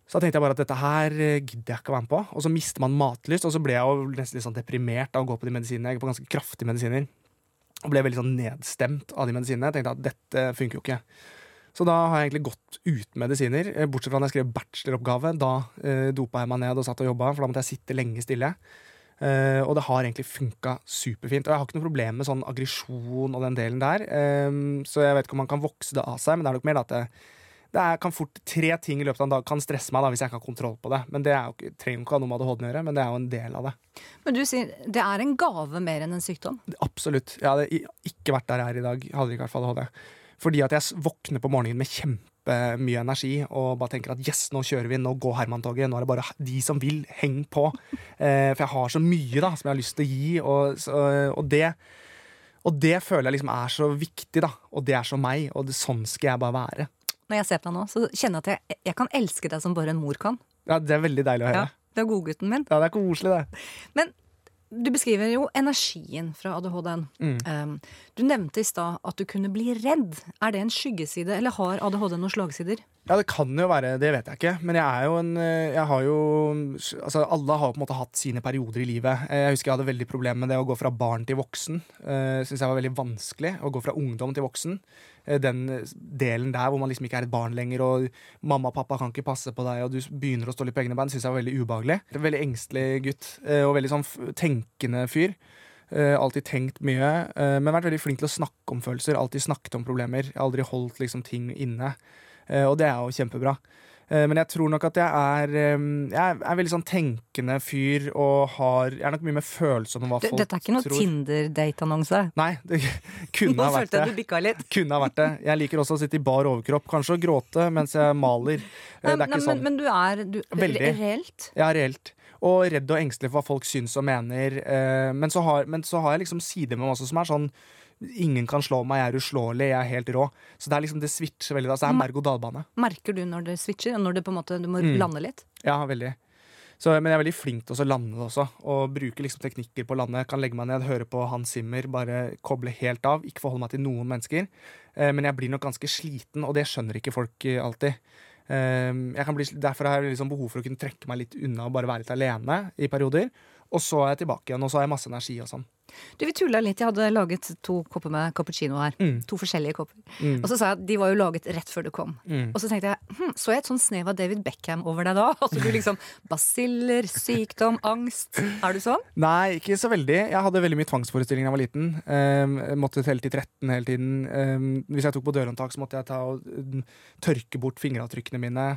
Så da tenkte jeg bare at dette her eh, gidder jeg ikke å være med på. Og så mister man matlyst, og så ble jeg jo nesten litt sånn deprimert av å gå på de medisinene. Jeg går på ganske kraftige medisiner. Og ble veldig sånn nedstemt av de medisinene. Jeg tenkte at dette funker jo ikke. Så da har jeg egentlig gått uten medisiner, eh, bortsett fra da jeg skrev bacheloroppgave. Da eh, dopa jeg meg ned og satt og jobba, for da måtte jeg sitte lenge stille. Eh, og det har egentlig funka superfint. Og jeg har ikke noe problem med sånn aggresjon og den delen der. Um, så jeg vet ikke om man kan vokse det av seg, men det er nok mer at det, det er, kan fort tre ting i løpet av en dag kan stresse meg da, hvis jeg ikke har kontroll på det. Men Det jo ikke, trenger jo ikke ha noe med ADHD å gjøre, men det er jo en del av det. Men du sier det er en gave mer enn en sykdom. Absolutt. Jeg hadde ikke vært der jeg er i dag, hadde jeg ikke vært ADHD. Fordi at jeg våkner på morgenen med kjempemye energi og bare tenker at yes, nå kjører vi, nå går Herman-toget, nå er det bare de som vil, heng på. Eh, for jeg har så mye da, som jeg har lyst til å gi, og, og det og det føler jeg liksom er så viktig, da. Og det er så meg, og det, sånn skal jeg bare være. Når jeg ser på deg nå, så kjenner jeg at jeg, jeg kan elske deg som bare en mor kan. Ja, Det er veldig deilig å høre. Ja, du er godgutten min. Ja, det er koselig, det. Men du beskriver jo energien fra ADHD-en. Mm. Um, du nevnte i stad at du kunne bli redd. Er det en skyggeside, eller har ADHD noen slagsider? Ja, det kan jo være, det vet jeg ikke. Men jeg er jo en eh, Jeg har jo Altså, alle har på en måte hatt sine perioder i livet. Eh, Jeg husker jeg hadde veldig problemer med det å gå fra barn til voksen. Uh, Syns jeg var veldig vanskelig å gå fra ungdom til voksen. Eh, Den delen der hvor man liksom ikke er et barn lenger, og mamma og pappa kan ikke passe på deg, og du begynner å stå litt på egne bein, syns jeg var veldig ubehagelig. Veldig engstelig gutt, eh, og veldig sånn tenkende fyr. Eh, alltid tenkt mye, eh, men vært veldig flink til å snakke om følelser. Alltid snakket om problemer. Jeg har aldri holdt liksom ting inne. Eh, og det er jo kjempebra. Men jeg tror nok at jeg er Jeg er, en veldig sånn tenkende fyr og har Jeg er nok mye mer følsom om hva folk folk dette er ikke noe. Tinder-date-annonse. Nei, det kunne Nå ha vært det. Nå følte jeg du bikka litt. Kunne ha vært det. Jeg liker også å sitte i bar overkropp, kanskje å gråte mens jeg maler. Nei, Det er nei, ikke men, sånn. men du er du, Veldig. reelt. Ja, reelt. Og redd og engstelig for hva folk syns og mener. Eh, men, så har, men så har jeg liksom sider med meg også som er sånn Ingen kan slå meg, jeg er uslåelig, jeg er helt rå. Så det er liksom det switcher veldig. Altså, det er berg-og-dal-bane. Merker du når det switcher, når det på en måte, du må Mm. lande litt? Ja, veldig. Så, men jeg er veldig flink til å lande det også, og bruke liksom teknikker på å lande. Kan legge meg ned, høre på Hans Zimmer, bare koble helt av. Ikke forholde meg til noen mennesker. Eh, men jeg blir nok ganske sliten, og det skjønner ikke folk eh, alltid. Eh, kan bli, derfor har jeg liksom behov for å kunne trekke meg litt unna og bare være litt alene i perioder. Og så er jeg tilbake igjen, og så har jeg masse energi og sånn. Du, Vi tulla litt. Jeg hadde laget to kopper med cappuccino her. Mm. To forskjellige kopper. Mm. Og så sa jeg at de var jo laget rett før du kom. Mm. Og så tenkte jeg hm, så jeg et sånn snev av David Beckham over deg da? Altså du liksom Basiller, sykdom, angst. Er du sånn? Nei, ikke så veldig. Jeg hadde veldig mye tvangsforestillinger da jeg var liten. Um, jeg måtte telle til 13 hele tiden. Um, hvis jeg tok på dørhåndtak, så måtte jeg ta og um, tørke bort fingeravtrykkene mine.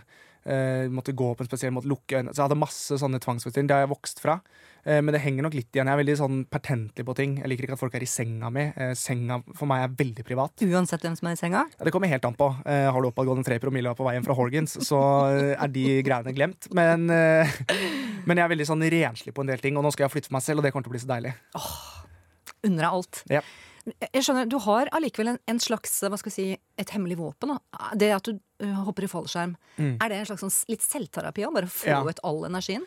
Uh, måtte gå på en spesiell måte, lukke øynene. Så jeg hadde masse sånne tvangsforestillinger. Det har jeg vokst fra. Uh, men det henger nok litt igjen. Jeg er veldig sånn pertentlig på ting. Jeg liker ikke at folk er i senga mi. Uh, senga for meg er veldig privat. Uansett hvem som er i senga? Ja, det kommer helt an på. Har du oppadgående tre promille på veien fra Horgans, så er de greiene glemt. Men, men jeg er veldig sånn renslig på en del ting, og nå skal jeg flytte for meg selv, og det kommer til å bli så deilig. Unner deg alt. Ja. Jeg skjønner, Du har allikevel en, en slags hva skal jeg si, et hemmelig våpen. Da. Det at du uh, hopper i fallskjerm. Mm. Er det en slags sånn, litt selvterapi Å Bare få Ja. ut all energien?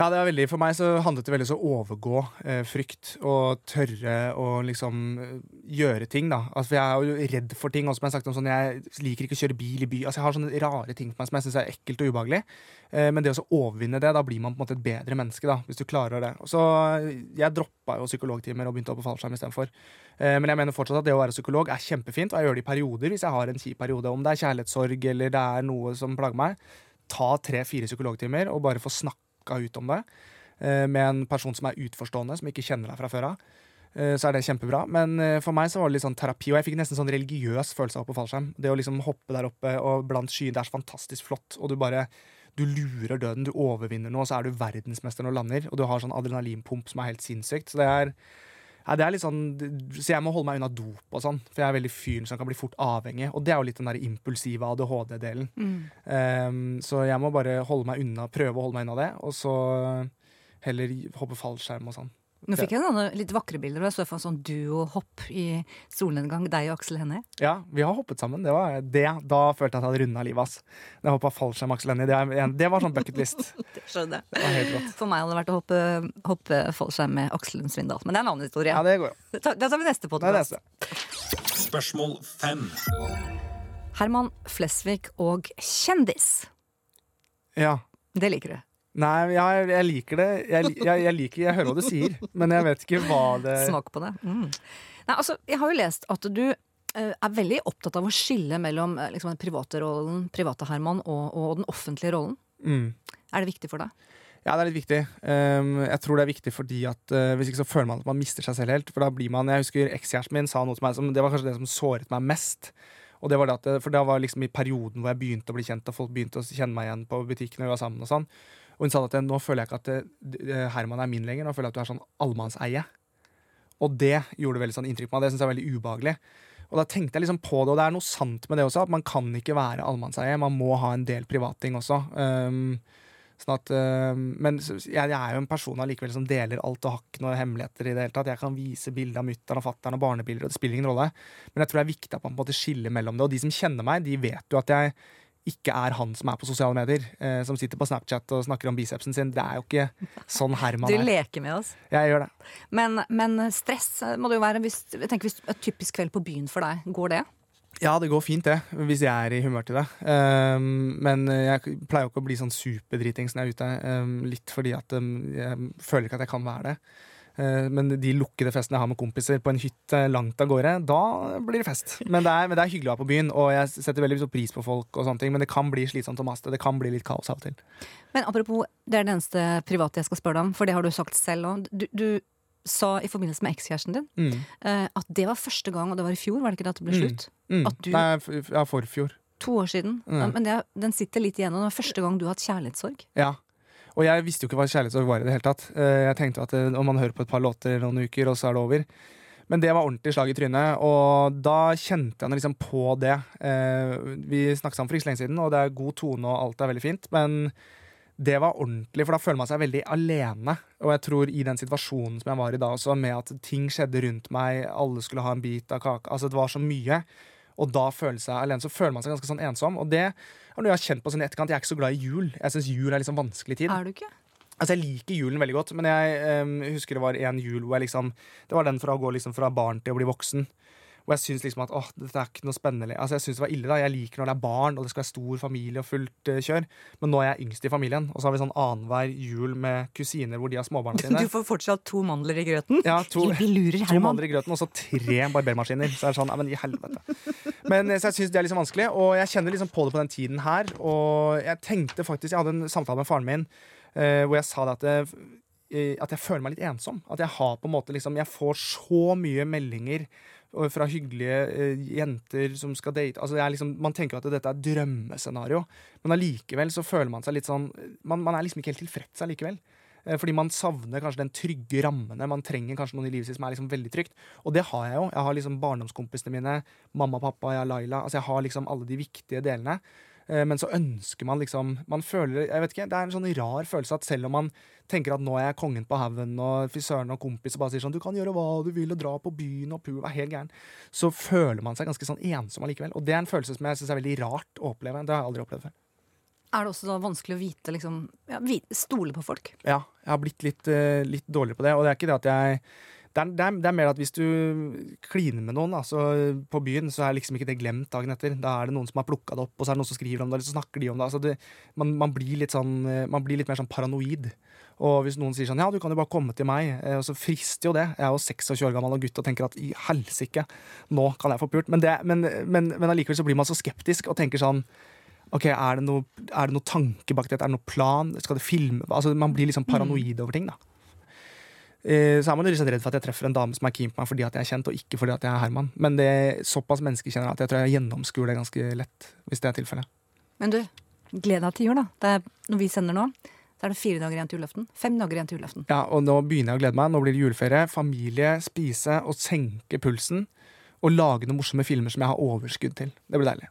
Ja, det er veldig, For meg så handlet det veldig om å overgå eh, frykt og tørre å liksom eh, gjøre ting. da. Altså, for Jeg er jo redd for ting. Også, som jeg, har sagt om sånn, jeg liker ikke å kjøre bil i by. Altså, Jeg har sånne rare ting på meg som jeg syns er ekkelt og ubehagelig. Eh, men det å overvinne det, da blir man på en måte et bedre menneske. da, Hvis du klarer det. Så eh, Jeg droppa jo psykologtimer og begynte å på fallskjerm istedenfor. Eh, men jeg mener fortsatt at det å være psykolog er kjempefint, og jeg gjør det i perioder hvis jeg har en kjip periode. Om det er kjærlighetssorg eller det er noe som plager meg. Ta tre-fire psykologtimer og bare få snakka ut om det eh, med en person som er utforstående, som ikke kjenner deg fra før av. eh, Så er det kjempebra. Men eh, for meg så var det litt sånn terapi, og jeg fikk nesten sånn religiøs følelse av på fallskjerm. Det å liksom hoppe der oppe og blant skyene, det er så fantastisk flott. Og du bare du lurer døden, du overvinner noe, og så er du verdensmester når du lander. Og du har sånn adrenalinpump som er helt sinnssykt. Så det er ja, det er litt sånn, så jeg må holde meg unna dop og sånn, for jeg er veldig fyren som kan bli fort avhengig. Og det er jo litt den der impulsive ADHD-delen. Um, så jeg må bare holde meg unna, prøve å holde meg unna det, og så heller hoppe fallskjerm og sånn. Nå fikk jeg noen litt vakre bilder. Jeg så for en sånn duo-hopp i solnedgang, deg og Aksel Hennie. Ja, vi har hoppet sammen. Det var det. Da følte jeg at jeg hadde runda livet. Da jeg hoppa fallskjerm, Aksel Hennie. Det, det var sånn bucketlist. Det skjønner Det rått. For meg hadde det vært å hoppe, hoppe fallskjerm med Aksel Lund Svindal. Men det er en annen historie. Ja, det går jo. Da da tar vi neste podkast. Spørsmål fem. Herman Flesvig og kjendis. Ja. Det liker du. Nei, jeg, jeg liker det. Jeg, jeg, jeg liker Jeg hører hva du sier, men jeg vet ikke hva det Smak på det. Mm. Nei, altså, jeg har jo lest at du uh, er veldig opptatt av å skille mellom uh, liksom, den private rollen, private Herman, og, og den offentlige rollen. mm. Er det viktig for deg? Ja, det er litt viktig. Um, jeg tror det er viktig fordi at uh, hvis ikke så føler man at man mister seg selv helt. For da blir man Jeg husker ekskjæresten min sa noe til meg som Det var kanskje det som såret meg mest. Og det var det at, For det var liksom i perioden hvor jeg begynte å bli kjent, og folk begynte å kjenne meg igjen på butikken og vi var sammen. Og sånn Og hun sa at nå føler jeg ikke at uh, Herman er min lenger, nå føler jeg at du er sånn allemannseie. Og det gjorde veldig sånn inntrykk på meg. Det syns jeg er veldig ubehagelig. Og da tenkte jeg liksom på det, og det er noe sant med det også, at man kan ikke være allemannseie. Man må ha en del privatting også. Um, Sånn at, um, men jeg, jeg er jo en person allikevel som deler alt og har ikke noen hemmeligheter. i det hele tatt. Jeg kan vise bilder av mutter'n og fatter'n og barnebilder, og det spiller ingen rolle. Men jeg tror det er viktig at man på en måte skiller mellom det. Og de som kjenner meg, de vet jo at jeg ikke er han som er på sosiale medier. Eh, som sitter på Snapchat og snakker om bicepsen sin. Det er jo ikke sånn Herman Du er. leker med oss. Jeg gjør det. Men, men stress må det jo være. Hvis, jeg tenker hvis Et typisk kveld på byen for deg, går det? Ja, det går fint, det. Hvis jeg er i humør til det. Um, men jeg pleier jo ikke å bli sånn superdritings når jeg er ute. Um, litt fordi at um, jeg føler ikke at jeg kan være det. Uh, men de lukkede festene jeg har med kompiser på en hytte langt av gårde, da blir det fest. Men det, er, men det er hyggelig å være på byen, og jeg setter veldig pris på folk, og sånne ting, men det kan bli slitsomt å maste. Det kan bli litt kaos av og til. Men apropos, det er det eneste private jeg skal spørre deg om, for det har du sagt selv òg. Du, du sa i forbindelse med ekskjæresten din Mm. eh, at det var første gang, og det var i fjor, var det ikke det at det ble Mm. slutt? Mm. At du- Nei, ja, forfjor. To år siden. Mm. Men det, den sitter litt igjennom. det var første gang du har hatt kjærlighetssorg. Ja. Og jeg visste jo ikke hva kjærlighetssorg var i det hele tatt. Eh, Jeg tenkte at eh, om man hører på et par låter noen uker, og så er det over. Men det var ordentlig slag i trynet, og da kjente jeg liksom på det. Eh, Vi snakket sammen for ikke så lenge siden, og det er god tone og alt er veldig fint, men det var ordentlig, for da føler man seg veldig alene. Og jeg tror i den situasjonen som jeg var i da også, med at ting skjedde rundt meg, alle skulle ha en bit av kaka Altså det var så mye. Og da føle seg alene, så føler man seg ganske sånn ensom. Og det er noe jeg har kjent på sånn i etterkant. Jeg er ikke så glad i jul. Jeg syns jul er liksom vanskelig tid. Er du ikke? Altså Jeg liker julen veldig godt, men jeg um, husker det var en jul hvor jeg liksom Det var den fra å gå liksom fra barn til å bli voksen. Og jeg syns liksom at åh, dette er ikke noe spennende. Altså Jeg synes det var ille da Jeg liker når det er barn og det skal være stor familie og fullt uh, kjør. Men nå er jeg yngst i familien, og så har vi sånn annenhver jul med kusiner hvor de har småbarna sine. Du får fortsatt to mandler i grøten? Ja, to, Vi lurer to mandler i grøten og så tre barbermaskiner. Så er det sånn, nei, men i helvete. Men eh, så jeg syns det er liksom vanskelig, og jeg kjenner liksom på det på den tiden her. Og jeg tenkte faktisk, jeg hadde en samtale med faren min uh, hvor jeg sa det at, det, at jeg føler meg litt ensom. At jeg har på en måte liksom Jeg får så mye meldinger og fra hyggelige eh, jenter som skal date. Altså det er liksom, man tenker at dette er drømmescenario, men allikevel så føler man seg litt sånn Man, man er liksom ikke helt tilfreds allikevel. Eh, Fordi man savner kanskje den trygge rammene. Man trenger kanskje noen i livet sitt som er liksom veldig trygt. Og det har jeg jo. Jeg har liksom barndomskompisene mine, mamma, pappa, jeg har Laila. Altså jeg har liksom alle de viktige delene. Eh, Men så ønsker man liksom Man føler Jeg vet ikke, Det er en sånn rar følelse at selv om man tenker at nå er jeg kongen på haugen, og frisøren og kompis og bare sier sånn Du kan gjøre hva du vil, og dra på byen og pu, er helt gæren. Så føler man seg ganske sånn ensom allikevel. Og det er en følelse som jeg syns er veldig rart å oppleve. Det har jeg aldri opplevd før. Er det også da vanskelig å vite, liksom, ja, Stole på folk? Ja, jeg har blitt litt, eh, litt dårligere på det. Og det er ikke det at jeg det er, det, er, det er mer at hvis du kliner med noen altså, på byen, så er liksom ikke det glemt dagen etter. Da er det noen som har plukka det opp, og så er det noen som skriver om det, eller så snakker de om det. Altså det man, man, blir sånn, eh, man blir litt mer sånn paranoid. Og hvis noen sier sånn ja, du kan jo bare komme til meg, eh, og så frister jo det. Jeg er jo 26 år gammel og gutt og tenker at i helsike, nå kan jeg få pult. Men, det, men, men, men allikevel så blir man så skeptisk og tenker sånn Ok, er det, noe, er det noe tanke bak dette? Er det noe plan? Skal det filme? Altså, man blir liksom paranoid over ting, da. Eh, Så er man jo liksom redd for at jeg treffer en dame som er keen på meg fordi at jeg er kjent, og ikke fordi at jeg er Herman. Men det er såpass menneskekjenner at jeg tror jeg gjennomskuer det ganske lett. Hvis det er tilfellet. Men du, gled deg til jul, da. Det er, når vi sender nå, så er det fire dager igjen til julaften. Fem dager igjen til julaften. Ja, og nå begynner jeg å glede meg. Nå blir det juleferie. Familie, spise og senke pulsen. Og lage noen morsomme filmer som jeg har overskudd til. Det blir deilig.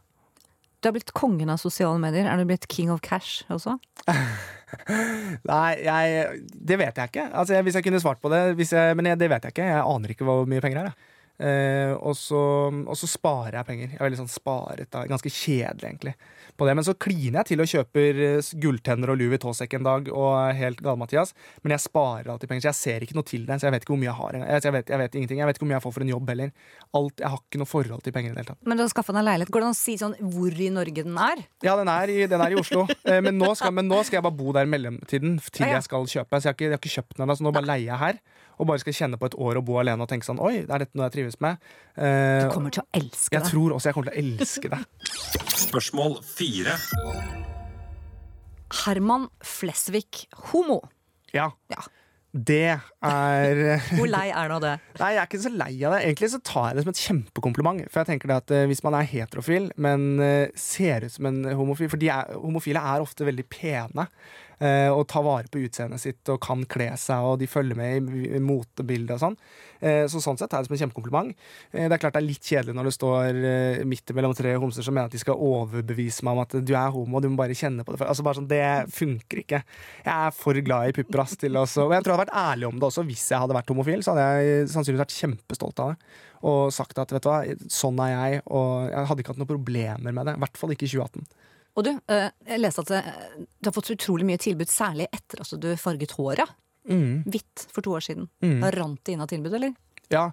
Du er blitt kongen av sosiale medier. Er du blitt king of cash også? Nei, jeg, det vet jeg ikke. Altså, hvis jeg kunne svart på det. Jeg, men jeg, det vet jeg ikke. Jeg aner ikke hvor mye penger det er. Eh, og, så, og så sparer jeg penger. Jeg er veldig sånn sparet da. Ganske kjedelig, egentlig. På det. Men så kliner jeg til og kjøper eh, gulltenner og Louis Vuitton-sekk en dag. Og helt gal-Mathias. Men jeg sparer alltid penger, så jeg ser ikke noe til det. Så jeg vet ikke hvor mye jeg har. Jeg, vet, jeg vet ingenting. Jeg vet ikke hvor mye jeg får for en jobb heller. Alt, jeg har ikke noe forhold til penger i det hele tatt. Men du har skaffa deg leilighet. Går det an å si sånn hvor i Norge den er? Ja, den er i, den er i Oslo. Eh, men, nå skal, men nå skal jeg bare bo der i mellomtiden til jeg skal kjøpe. Så jeg har ikke, jeg har ikke kjøpt den ennå, så nå bare leier jeg her. Og bare skal kjenne på et år og bo alene og tenke sånn Oi, er dette noe jeg trives med? Uh, Du kommer til å elske jeg det. tror også jeg kommer til å elske det. Spørsmål fire. Herman Flesvig, homo. Ja. Ja. Det er Hvor lei er du av det? Nei, jeg er ikke så lei av det. Egentlig så tar jeg det som et kjempekompliment. For jeg tenker det at eh, Hvis man er heterofil, men eh, ser ut som en homofil For de er, homofile er ofte veldig pene. Eh, og tar vare på utseendet sitt og kan kle seg, og de følger med i, motebildet og sånn. Eh, så sånn sett er det som en kjempekompliment. Eh, det er klart det er litt kjedelig når det står midt mellom tre homser som mener at de skal overbevise meg om at du er homo, du må bare kjenne på det. Altså bare sånn, Det funker ikke. Jeg er for glad i pupper, ass, til også. Og jeg tror jeg hadde vært ærlig om det også. Hvis jeg hadde vært homofil, så hadde jeg sannsynligvis vært kjempestolt av det. Og sagt at vet du hva, sånn er jeg, og jeg hadde ikke hatt noen problemer med det. I hvert fall ikke i 2018. Og du, eh, jeg leste at eh, du har fått utrolig mye tilbud, særlig etter at du farget håret. Mm. Hvitt for to år siden. Mm. Da rant det inn av tilbud, eller? Ja,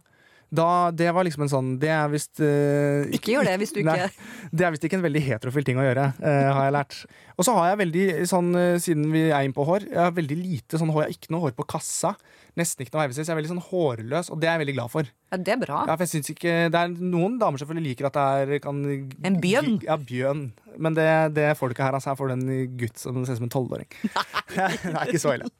da, det var liksom en sånn Det er visst uh, Ikke gjør det hvis du ikke Nei, det er visst ikke en veldig heterofil ting å gjøre, uh, har jeg lært. Og så har jeg veldig, sånn, uh, siden vi er inne på hår, jeg har veldig lite sånn hår. Jeg har ikke noe hår på kassa. Nesten ikke noe veivesis. Jeg er veldig sånn hårløs, og det er jeg veldig glad for. Ja, det er bra. Ja, for jeg synes ikke, det er Noen damer selvfølgelig liker at det er kan, En bjønn? Ja, bjønn. Men det, det ikke her. Altså. Her får du en gutt som ser ut som en tolvåring. det er ikke så ille.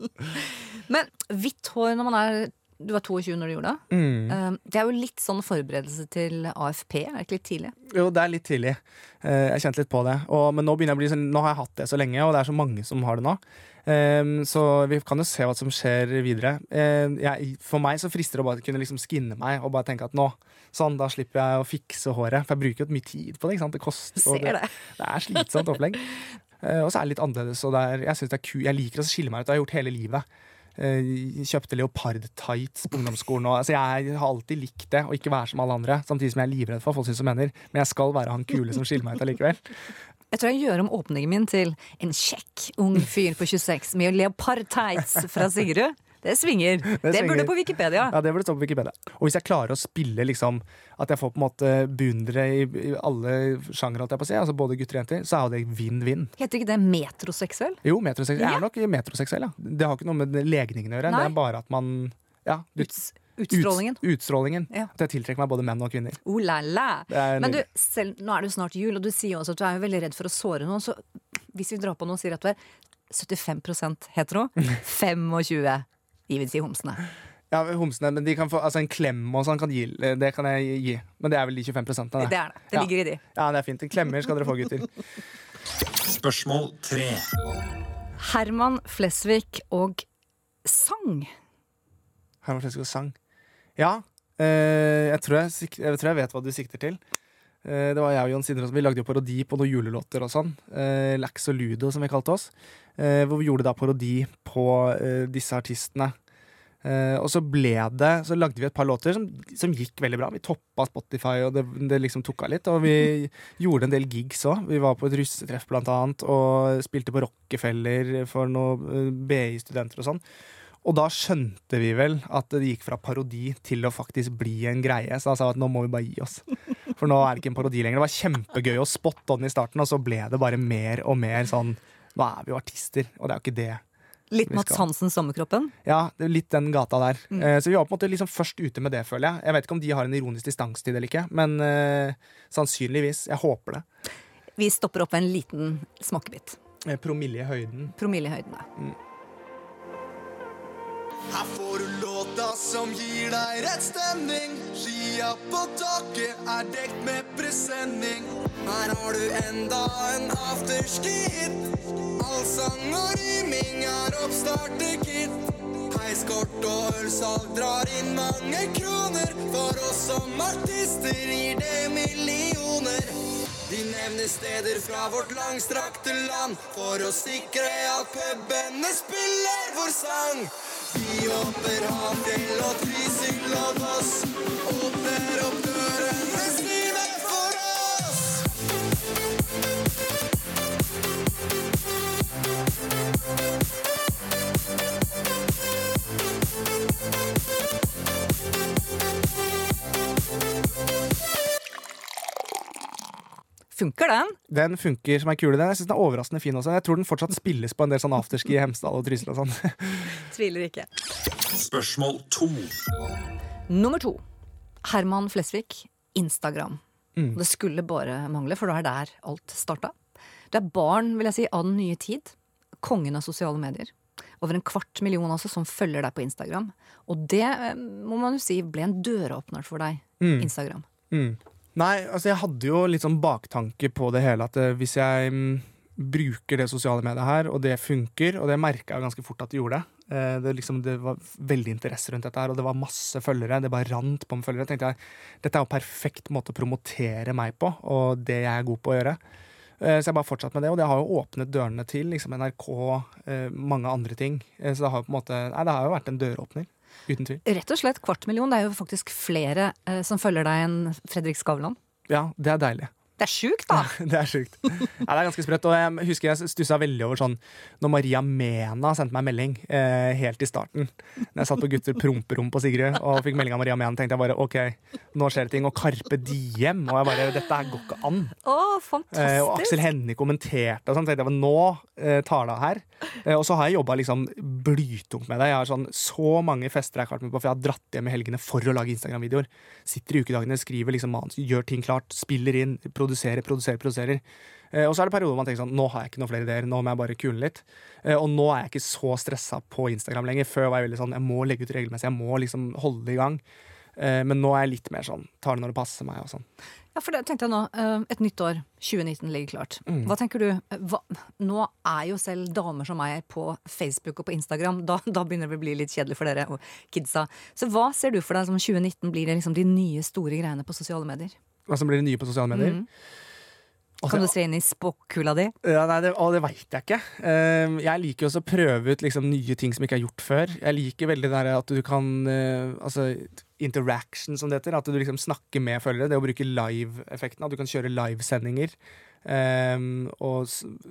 Men hvitt hår når man er Du var 22 når du gjorde det. Mm. Eh, Det er jo litt sånn forberedelse til AFP. Er det ikke litt tidlig? Jo, det er litt tidlig. Eh, Jeg kjente litt på det. Og, men nå, jeg sånn, nå har jeg hatt det så lenge, og det er så mange som har det nå. Ehm, så vi kan jo se hva som skjer videre. Eh, jeg, for meg så frister det å bare kunne liksom skinne meg og bare tenke at nå, sånn, da slipper jeg å fikse håret. For jeg bruker jo mye tid på det. ikke sant? Det koster. Ser det. det er slitsomt opplegg. Eh, og så er det litt annerledes. Og det er, jeg, det ku, jeg liker å skille meg ut. Det har jeg gjort hele livet. Eh, kjøpte leopard-tights på ungdomsskolen. Og, altså, jeg har alltid likt det, å ikke være som alle andre. Samtidig som jeg er livredd for hva folk syns om mener. Men jeg skal være han kule som skiller meg ut allikevel. Jeg tror jeg gjør om åpningen min til en kjekk ung fyr på 26 med leopard-tights fra Sigrud. Det svinger. Det, svinger. burde på Wikipedia. Ja, det burde stå på Wikipedia. Og hvis jeg klarer å spille liksom At jeg får på en måte beundre i, i alle sjangere, si, altså både gutter og jenter, så er jo det vinn-vinn. Heter ikke det metroseksuell? Jo, metroseksuell. Jeg er nok metroseksuell, ja. Det har ikke noe med legningen å gjøre. Nei. Det er bare at man ja, du- Uts, utstrålingen. Ut, utstrålingen. Ja. At jeg tiltrekker meg både menn og kvinner. Oh la la. Men du, selv, nå er det jo snart jul, og du sier også at du er jo veldig redd for å såre noen. Så hvis vi drar på noe og sier at du er 75% hetero, 25 vi vil si homsene. Ja, homsene, men de kan få, altså En klem og sånn kan gi, det kan jeg gi. Men det er vel de 25 prosentene. Det er det. Det Ja. i de. Ja, det er fint. Klemmer skal dere få, gutter. Spørsmål tre. Herman Flesvig og sang. Herman Flesvig sang. Ja, eh, jeg, tror jeg, jeg tror jeg vet hva du sikter til. Eh, det var jeg og Jon Sindre Vi lagde jo parodi på noen julelåter og sånn. Eh, Lax og Ludo, som vi kalte oss. Eh, hvor vi gjorde da parodi på disse artistene. Og så ble det Så lagde vi et par låter som, som gikk veldig bra. Vi toppa Spotify, og det, det liksom tok av litt. Og vi gjorde en del gigs òg. Vi var på et russetreff blant annet, og spilte på Rockefeller for noen BI-studenter og sånn. Og da skjønte vi vel at det gikk fra parodi til å faktisk bli en greie. Så da sa vi at nå må vi bare gi oss. For nå er det ikke en parodi lenger. Det var kjempegøy å spotte den i starten, og så ble det bare mer og mer sånn Nå er vi jo artister, og det er jo ikke det. Litt Mats Hansen Sommerkroppen. Ja, litt den gata der. Mm. Eh, så vi var på en måte liksom først ute med det, føler jeg. Jeg vet ikke om de har en ironisk distanse til det eller ikke, men uh, sannsynligvis. Jeg håper det. Vi stopper opp en liten smakebit. Promillehøyden. Promille i høyden. Promille i høydene. Her får du låta som gir deg rett stemning. Skia på taket er dekt med presenning. Her har du enda en afterski-hit. Allsang og riming er oppstarter-kit. Heiskort og ølsalg drar inn mange kroner. For oss som artister gir det millioner. De nevner steder fra vårt langstrakte land for å sikre at pubene spiller vår sang. Vi hopper Hafjell og Trysil og Voss. Åpner opp dørene Funker den? Den funker som ei kule. Den. Jeg synes den er overraskende fin også. Jeg tror den fortsatt spilles på en del sånn afterski i Hemsedal og Trysil og sånn. Tviler ikke. Spørsmål to. Nummer to. Herman Flesvig, Instagram. Mm. Det skulle bare mangle, for det er der alt starta. Det er barn, vil jeg si, av den nye tid. Kongen av sosiale medier. Over en kvart million altså som følger deg på Instagram. Og det eh, må man jo si ble en døråpner for deg. Mm. Instagram. Mm. Nei, altså jeg hadde jo litt sånn baktanke på det hele, at eh, hvis jeg mm, bruker det sosiale mediet her, og det funker, og det merka jeg ganske fort at det gjorde eh, det, liksom, det var veldig interesse rundt dette her, og det var masse følgere. Det bare rant på med følgere. tenkte jeg, Dette er jo perfekt måte å promotere meg på, og det jeg er god på å gjøre. Eh, Så jeg bare fortsatt med det, og det har jo åpnet dørene til liksom NRK, mange andre ting. Så det har jo på en måte Nei, det har jo vært en døråpner. Uten tvil. Rett og slett kvart million. Det er jo faktisk flere eh, som følger deg enn Fredrik Skavlan. Ja, det er deilig. Det er sjukt, da! Det er sjukt. Ja, det er ganske sprøtt. Og jeg husker jeg stussa veldig over sånn når Maria Mena sendte meg melding eh, helt i starten. Når jeg satt på Gutter promperom på Sigrid og fikk melding av Maria Mena, tenkte jeg bare OK, nå skjer det ting. Og Karpe Diem. Og jeg bare Dette her går ikke an. Å, Eh, og! Aksel Hennie kommenterte og sånn. tenkte jeg Nå eh, tar det av her. Eh, og så har jeg jobba liksom blytungt med det. Jeg har sånn Så mange fester jeg har vært med på, for jeg har dratt hjem i helgene for å lage Instagram-videoer. Sitter i ukedagene, skriver liksom manus, gjør ting klart, spiller inn, produserer, produserer, produserer. produserer. og så er det perioder hvor man tenker sånn Nå har jeg ikke noen flere ideer, nå må jeg bare kule litt. Eh, og nå er jeg ikke så stressa på Instagram lenger. Før var jeg veldig sånn Jeg må legge ut regelmessig, jeg må liksom holde i gang. Eh, men nå er jeg litt mer sånn tar det når det passer meg og sånn. Ja, for det tenkte jeg nå. eh, Et nytt år, 2019, ligger klart. Mm. Hva tenker du? Eh, Hva, nå er jo selv damer som meg på Facebook og på Instagram. Da, da begynner det å bli litt kjedelig for dere og kidsa. Så hva ser du for deg som 2019 blir det liksom de nye store greiene på sosiale medier? Hva som blir det nye på sosiale medier? Mhm. Kan du se inn i spåkula di? Ja, nei, det, å, det veit jeg ikke. Eh, jeg liker også å prøve ut liksom, nye ting som ikke er gjort før. Jeg liker veldig det at du kan uh, Altså interaction, som det heter. At du liksom snakker med følgere. Det å bruke live-effekten. At du kan kjøre livesendinger. Um, og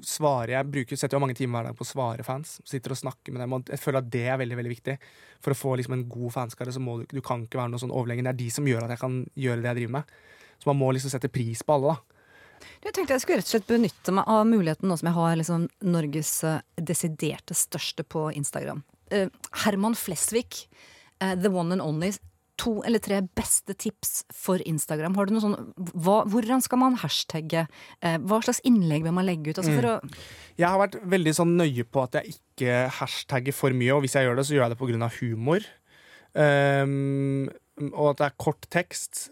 svare Jeg bruker, setter jo mange timer hver dag på å svare fans. Sitter og snakker med dem og Jeg føler at det er veldig veldig viktig. For å få liksom en god fanskare så må du, du kan ikke være noe sånn overlegen. Det er de som gjør at jeg kan gjøre det jeg driver med. Så man må liksom sette pris på alle, da. Jeg tenkte jeg skulle rett og slett benytte meg av muligheten nå som jeg har liksom Norges eh, desiderte største på Instagram. Uh, Herman Flesvig, uh, the one and only. To eller tre beste tips for Instagram. Har du noe sånn, hva, Hvordan skal man hashtagge? Hva slags innlegg vil man legge ut? Altså å, Jeg har vært veldig sånn nøye på at jeg ikke hashtagger for mye, og hvis jeg gjør det, så gjør jeg det pga. humor. Um, og at det er kort tekst.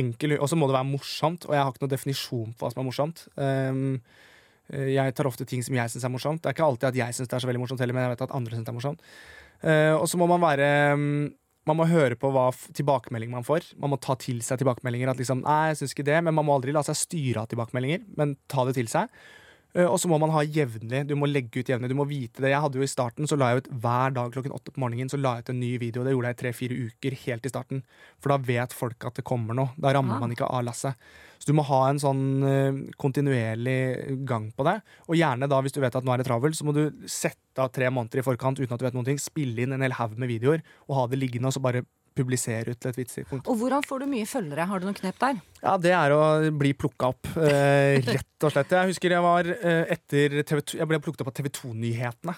Enkel, og så må det være morsomt, og jeg har ikke noen definisjon på hva som er morsomt. Um, jeg tar ofte ting som jeg syns er morsomt. Det er ikke alltid at jeg syns det er så veldig morsomt heller, men jeg vet at andre syns det er morsomt. Uh, og så må man være um, man må høre på hva tilbakemelding man får. Man må ta til seg tilbakemeldinger. At liksom, nei, jeg synes ikke det, Men man må aldri la seg styre av tilbakemeldinger, men ta det til seg. Eh, Og så må man ha jevnlig. Du må legge ut jevnlig. Du må vite det. Jeg hadde jo I starten så la jeg ut hver dag klokken åtte på morgenen Så la jeg ut en ny video. Det gjorde jeg i tre-fire uker helt i starten. For da vet folk at det kommer noe. Da rammer ja. man ikke av lasset. Så du må ha en sånn eh, kontinuerlig gang på det. Og gjerne da, hvis du vet at nå er det travelt, så må du sette av tre måneder i forkant uten at du vet noen ting. Spille inn en hel haug med videoer og ha det liggende, og så bare publisere ut til et punkt. og hvordan får du mye følgere? Har du noen knep der? Ja, det er å bli plukka opp, eh, rett og slett. Jeg husker jeg var eh, etter TV 2 Jeg ble plukket opp av TV 2-nyhetene.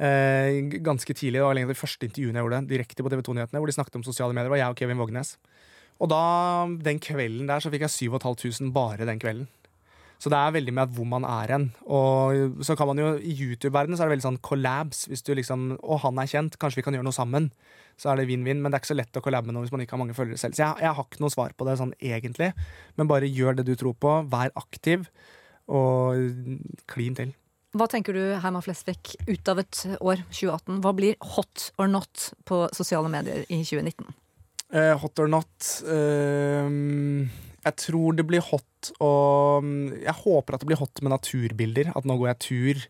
Eh, ganske tidlig. Det var lenge det første intervjuene jeg gjorde. Direkte på TV 2-nyhetene, hvor de snakket om sosiale medier. Det var jeg og Kevin Vågenes. Og da, den kvelden der så fikk jeg 7500 bare den kvelden. Så det er veldig med hvor man er hen. Og så kan man jo, I YouTube-verdenen så er det veldig sånn collabs. Hvis du liksom Å, han er kjent, kanskje vi kan gjøre noe sammen. Så er det vinn-vinn. Men det er ikke så lett å collabe med noe hvis man ikke har mange følgere selv. Så jeg, jeg har ikke noe svar på det sånn egentlig. Men bare gjør det du tror på. Vær aktiv. Og klin til. Hva tenker du, Herman Flesvig, ut av et år, 2018? Hva blir hot or not på sosiale medier i 2019? Eh, hot or not eh, Jeg tror det blir hot og Jeg håper at det blir hot med naturbilder. At nå går jeg tur.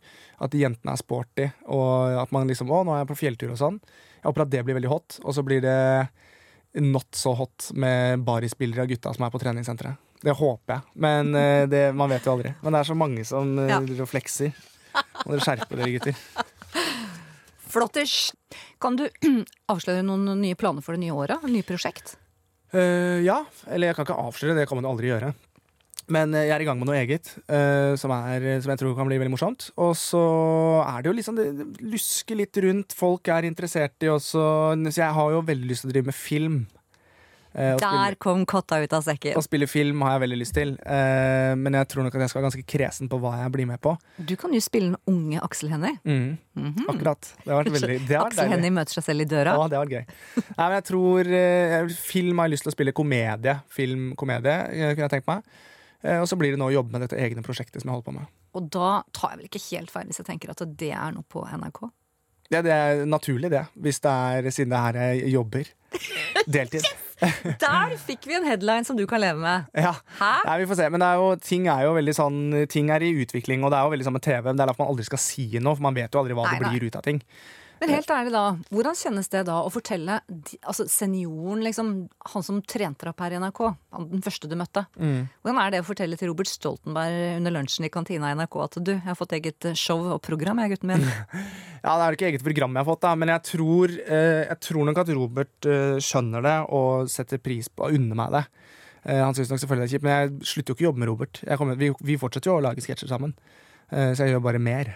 At jentene er sporty. Og at man liksom Å, nå er jeg på fjelltur og sånn. Jeg håper at det blir veldig hot. Og så blir det not so hot med barisbilder av gutta som er på treningssenteret. Det håper jeg. Men eh, det, man vet jo aldri. Men det er så mange som eh, Ja. driver og dere skjerper dere, gutter. Flotters! Kan du avsløre noen nye planer for det nye året? Nye prosjekt? Eh, ja, eller jeg kan ikke avsløre, det kan man aldri gjøre. Men eh, jeg er i gang med noe eget uh, som, er, som jeg tror kan bli veldig morsomt. Og så er det jo liksom det lusker litt rundt. Folk er interessert i også Så jeg har jo veldig lyst til å drive med film. Eh, Der spille, kom kotta ut av sekken. å spille film har jeg veldig lyst til. Eh, men jeg tror nok at jeg skal være ganske kresen på hva jeg blir med på. Du kan jo spille den unge Aksel Hennie. Mm, Akkurat. Det har vært veldig det Aksel. Hennie møter seg selv i døra. Ja, det har vært gøy. Nei, men jeg tror eh, Film har jeg lyst til å spille komedie. Film-komedie kunne jeg tenkt meg. Eh, og så blir det nå å jobbe med dette egne prosjektet som jeg holder på med. Og da tar jeg vel ikke helt feil hvis jeg tenker at det er noe på NRK? Ja, det er naturlig, det. Hvis det er siden det er her jeg jobber. Deltid. Der fikk vi en headline som du kan leve med. Ja. Nei, vi får se. Men det er jo, ting er jo veldig sånn Ting er i utvikling, og det er jo veldig sånn med TV. Det er derfor man aldri skal si noe, for man vet jo aldri hva Nei, det nei. blir ut av ting. Men helt ærlig da, hvordan kjennes det da å fortelle altså senioren, liksom, han som trente deg opp her i NRK, han, den første du møtte. Mm. Hvordan er det å fortelle til Robert Stoltenberg under lunsjen i kantina i NRK at du, jeg har fått eget eh, show og program, jeg, gutten min. Ja, Det er ikke eget program jeg har fått, da, men jeg tror, eh, jeg tror nok at Robert eh, skjønner det og setter pris på og unner meg det. Han syns nok selvfølgelig det er kjipt, men jeg slutter jo ikke å jobbe med Robert. Kommer, vi, vi fortsetter jo å lage sketsjer sammen, så jeg gjør bare mer.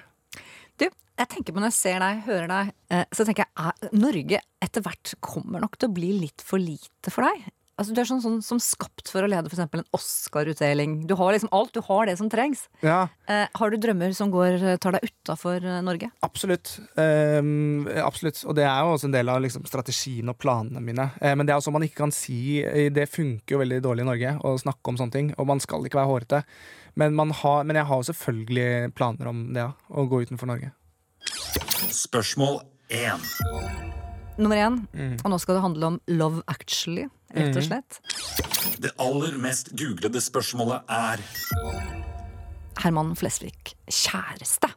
Du, jeg tenker på når jeg ser deg, hører deg, eh, så tenker jeg er, Norge etter hvert kommer nok til å bli litt for lite for deg. Altså, du er sånn, sånn som skapt for å lede for eksempel en Oscar-utdeling. Du har liksom alt, du har det som trengs. Ja, Eh, har du drømmer som går, eh, tar deg utafor Norge? absolutt. Um, absolutt. Og det er jo også en del av liksom, strategien og planene mine. Eh, men det er også man ikke kan si eh, Det funker jo veldig dårlig i Norge å snakke om sånne ting, og man skal ikke være hårete. Men, man har, men jeg har jo selvfølgelig planer om det, ja. Å gå utenfor Norge. Spørsmål 1. Nummer én, Mm. og nå skal det handle om Love Actually, rett og slett. Det aller mest googlede spørsmålet er Herman Flesvig, kjæreste.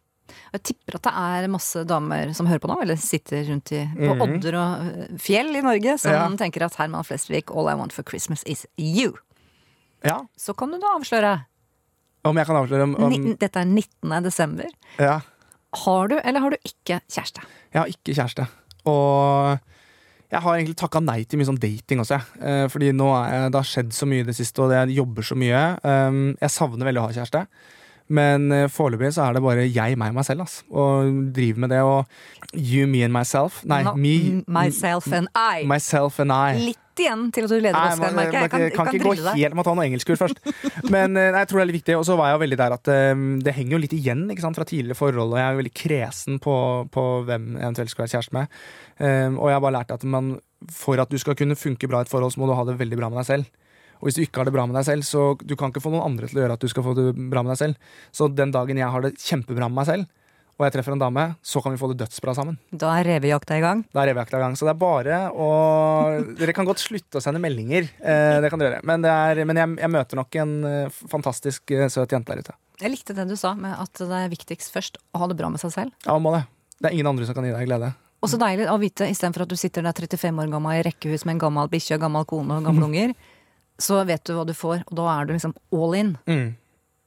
Jeg tipper at det er masse damer som hører på nå, eller sitter rundt i, på odder og øh, fjell i Norge, som. Ja. tenker at Herman Flesvig, all I want for Christmas is you. Ja, Så kan du da avsløre. Om jeg kan avsløre om, om Dette er 19. desember. Ja. Har du eller har du ikke kjæreste? Jeg har ikke kjæreste. Og jeg har egentlig takka nei til mye sånn dating også. jeg. Eh, Fordi nå er det har skjedd så mye i det siste, og jeg jobber så mye. Um, Jeg savner veldig å ha kjæreste. Men eh, foreløpig så er det bare jeg, meg, meg selv. Ass. Og driver med det og you, me and myself. Nei, No, me, myself and I. myself and I. Litt igjen til at du leder Oscar, merker jeg. Kan, kan kan ikke gå deg. helt må ta noe engelskord først. Men eh, nei, jeg tror det er litt viktig. Og så var jeg jo veldig der at um, det henger jo litt igjen sant, fra tidligere forhold, og jeg er jo veldig kresen på, på hvem jeg eventuelt skal være kjæreste med. Um, og jeg har bare lært at man, for at du skal kunne funke bra i et forhold, så må du ha det veldig bra med deg selv. Og hvis du ikke har det bra med deg selv, så du kan ikke få noen andre til å gjøre at du skal få det bra med deg selv. Så den dagen jeg har det kjempebra med meg selv, og jeg treffer en dame, så kan vi få det dødsbra sammen. Da er revejakta i gang. Da er revejakta i gang. Så det er bare å Dere kan godt slutte å sende meldinger. Eh, det kan dere gjøre. Men, det er, men jeg, jeg møter nok en eh, fantastisk eh, søt jente der ute. Jeg likte det du sa med at det er viktigst først å ha det bra med seg selv. Ja, må det. Det er ingen andre som kan gi deg glede. Og så deilig å vite, istedenfor at du sitter der 35 år gammel i rekkehus med en gammel bikkje, gammel kone og gamle unger, så vet du hva du får, og da er du liksom all in. Mm.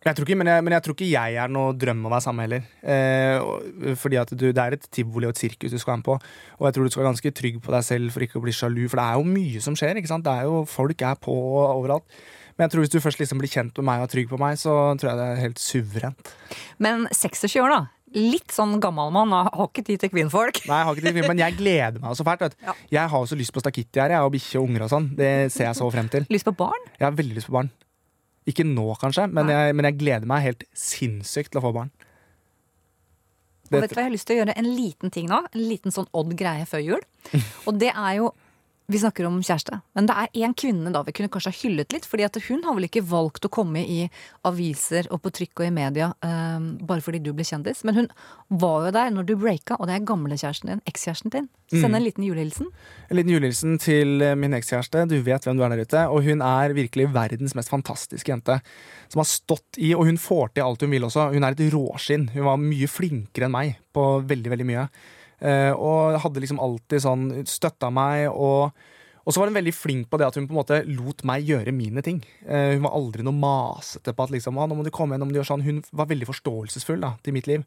Jeg tror ikke, men, jeg, men jeg tror ikke jeg er noe drøm å være sammen heller. Eh, fordi at du, Det er et tivoli og et sirkus du skal være med på. Og jeg tror du skal være ganske trygg på deg selv for ikke å bli sjalu. For det er jo mye som skjer. ikke sant? Det er jo, Folk er på overalt. Men jeg tror hvis du først liksom blir kjent med meg og er trygg på meg, så tror jeg det er helt suverent. Men 26 år, da. Litt sånn gammel mann, har ikke tid til kvinnfolk. Nei, jeg har ikke tid, til kvinnfolk, men jeg gleder meg så fælt. Ja. Jeg har jo så lyst på stakittgjerde jeg, og bikkje og unger og sånn. Det ser jeg så frem til. Lyst på barn? Jeg har veldig lyst på barn. Ikke nå, kanskje, men jeg, men jeg gleder meg helt sinnssykt til å få barn. Og vet du hva, Jeg har lyst til å gjøre en liten ting nå. En liten sånn odd greie før jul. Og det er jo Vi snakker om kjæreste. Men det er én kvinne da vi kunne kanskje ha hyllet litt. fordi at hun har vel ikke valgt å komme i aviser og på trykk og i media eh, bare fordi du ble kjendis. Men hun var jo der når du breaka, og det er gamlekjæresten din. Ekskjæresten din. Send en liten julehilsen. En liten julehilsen til eh, min ekskjæreste. Du vet hvem du er der ute. Og hun er virkelig verdens mest fantastiske jente. Som har stått i, og hun får til alt hun vil også. Hun er et råskinn. Hun var mye flinkere enn meg på veldig, veldig mye. Eh, og hadde liksom alltid sånn støtta meg og og så var hun veldig flink på det at hun på en måte lot meg gjøre mine ting. Eh, hun var aldri noe masete på at liksom, ah, nå må du komme igjen, nå må du gjøre sånn. Hun var veldig forståelsesfull da, til mitt liv.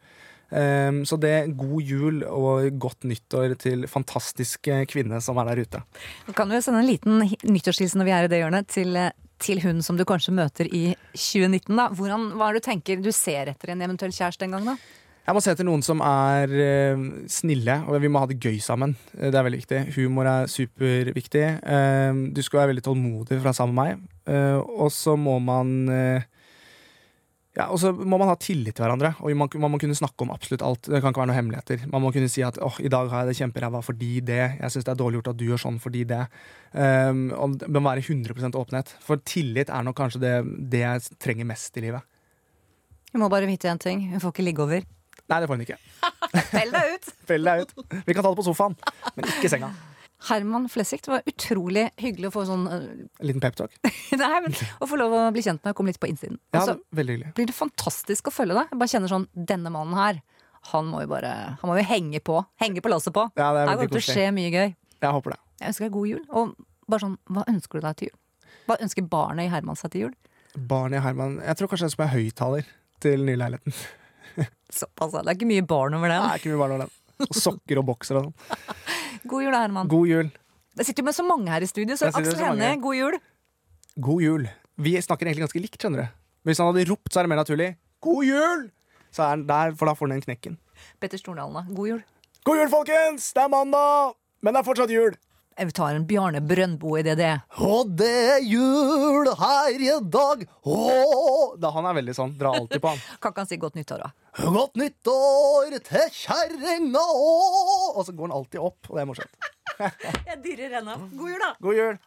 Um, så det god jul og godt nyttår til fantastiske kvinne som er der ute. Nå kan du sende en liten hi- nyttårshilsen når vi er i det hjørnet, til, til hun som du kanskje møter i 2019. da. Hvordan, hva er det du tenker du ser etter en eventuell kjæreste en gang, da? Jeg må se etter noen som er uh, snille, og vi må ha det gøy sammen. Eh, Det er veldig viktig. Humor er superviktig. Uh, du skal være veldig tålmodig være sammen med meg. Uh, og så må man ja, og så må man ha tillit til hverandre, og man, man må kunne snakke om absolutt alt. Det kan ikke være noen hemmeligheter. Man må kunne si at åh, i dag har jeg det kjemperæva fordi det. Jeg syns det er dårlig gjort at du gjør sånn fordi det. Um, og det må være 100% åpenhet. For tillit er nok kanskje det, det jeg trenger mest i livet. Du må bare vite én ting. Hun får ikke ligge over. Nei, det får hun ikke. Fell deg ut! Fell deg ut. Vi kan ta det på sofaen, men ikke i senga. Herman Flesvig, det var utrolig hyggelig å få sånn uh, En liten peptalk. Nei, men Å få lov å bli kjent med og komme litt på innsiden. Ja, altså, veldig hyggelig. blir det fantastisk å følge deg. Jeg bare kjenner sånn Denne mannen her, han må jo bare Han må jo henge på. Henge på lasset på. Ja, det er Her kommer det til å skje mye gøy. Jeg håper det. Jeg ønsker deg god jul. Og bare sånn, hva ønsker du deg til jul? Hva ønsker barnet i Herman seg til jul? Barnet i Herman Jeg tror kanskje jeg skal være høyttaler til nyleiligheten. Såpass, det er ikke mye barn over den. Nei, ikke mye barn over den. Og sokker og bokser og sånn. God jul, da, Herman. God jul. Det sitter jo med så mange her i studio, så Aksel. Hennie, god jul. God jul. Vi snakker egentlig ganske likt, skjønner du. Hvis han hadde ropt, så er det mer naturlig. God jul! Så er han der, for da får han den knekken. Petter Stordalen, da. God jul. God jul, folkens! Det er mandag, men det er fortsatt jul. Jeg tar en Bjarne Brøndbo i DDE. Og det er jul her i dag. Da Han er veldig sånn. Drar alltid på han. Kan ikke han si godt nyttår, da? godt nyttår til kjerringa òg. Og så går han alltid opp, og det er morsomt. Jeg dirrer ennå. God jul, da. God jul.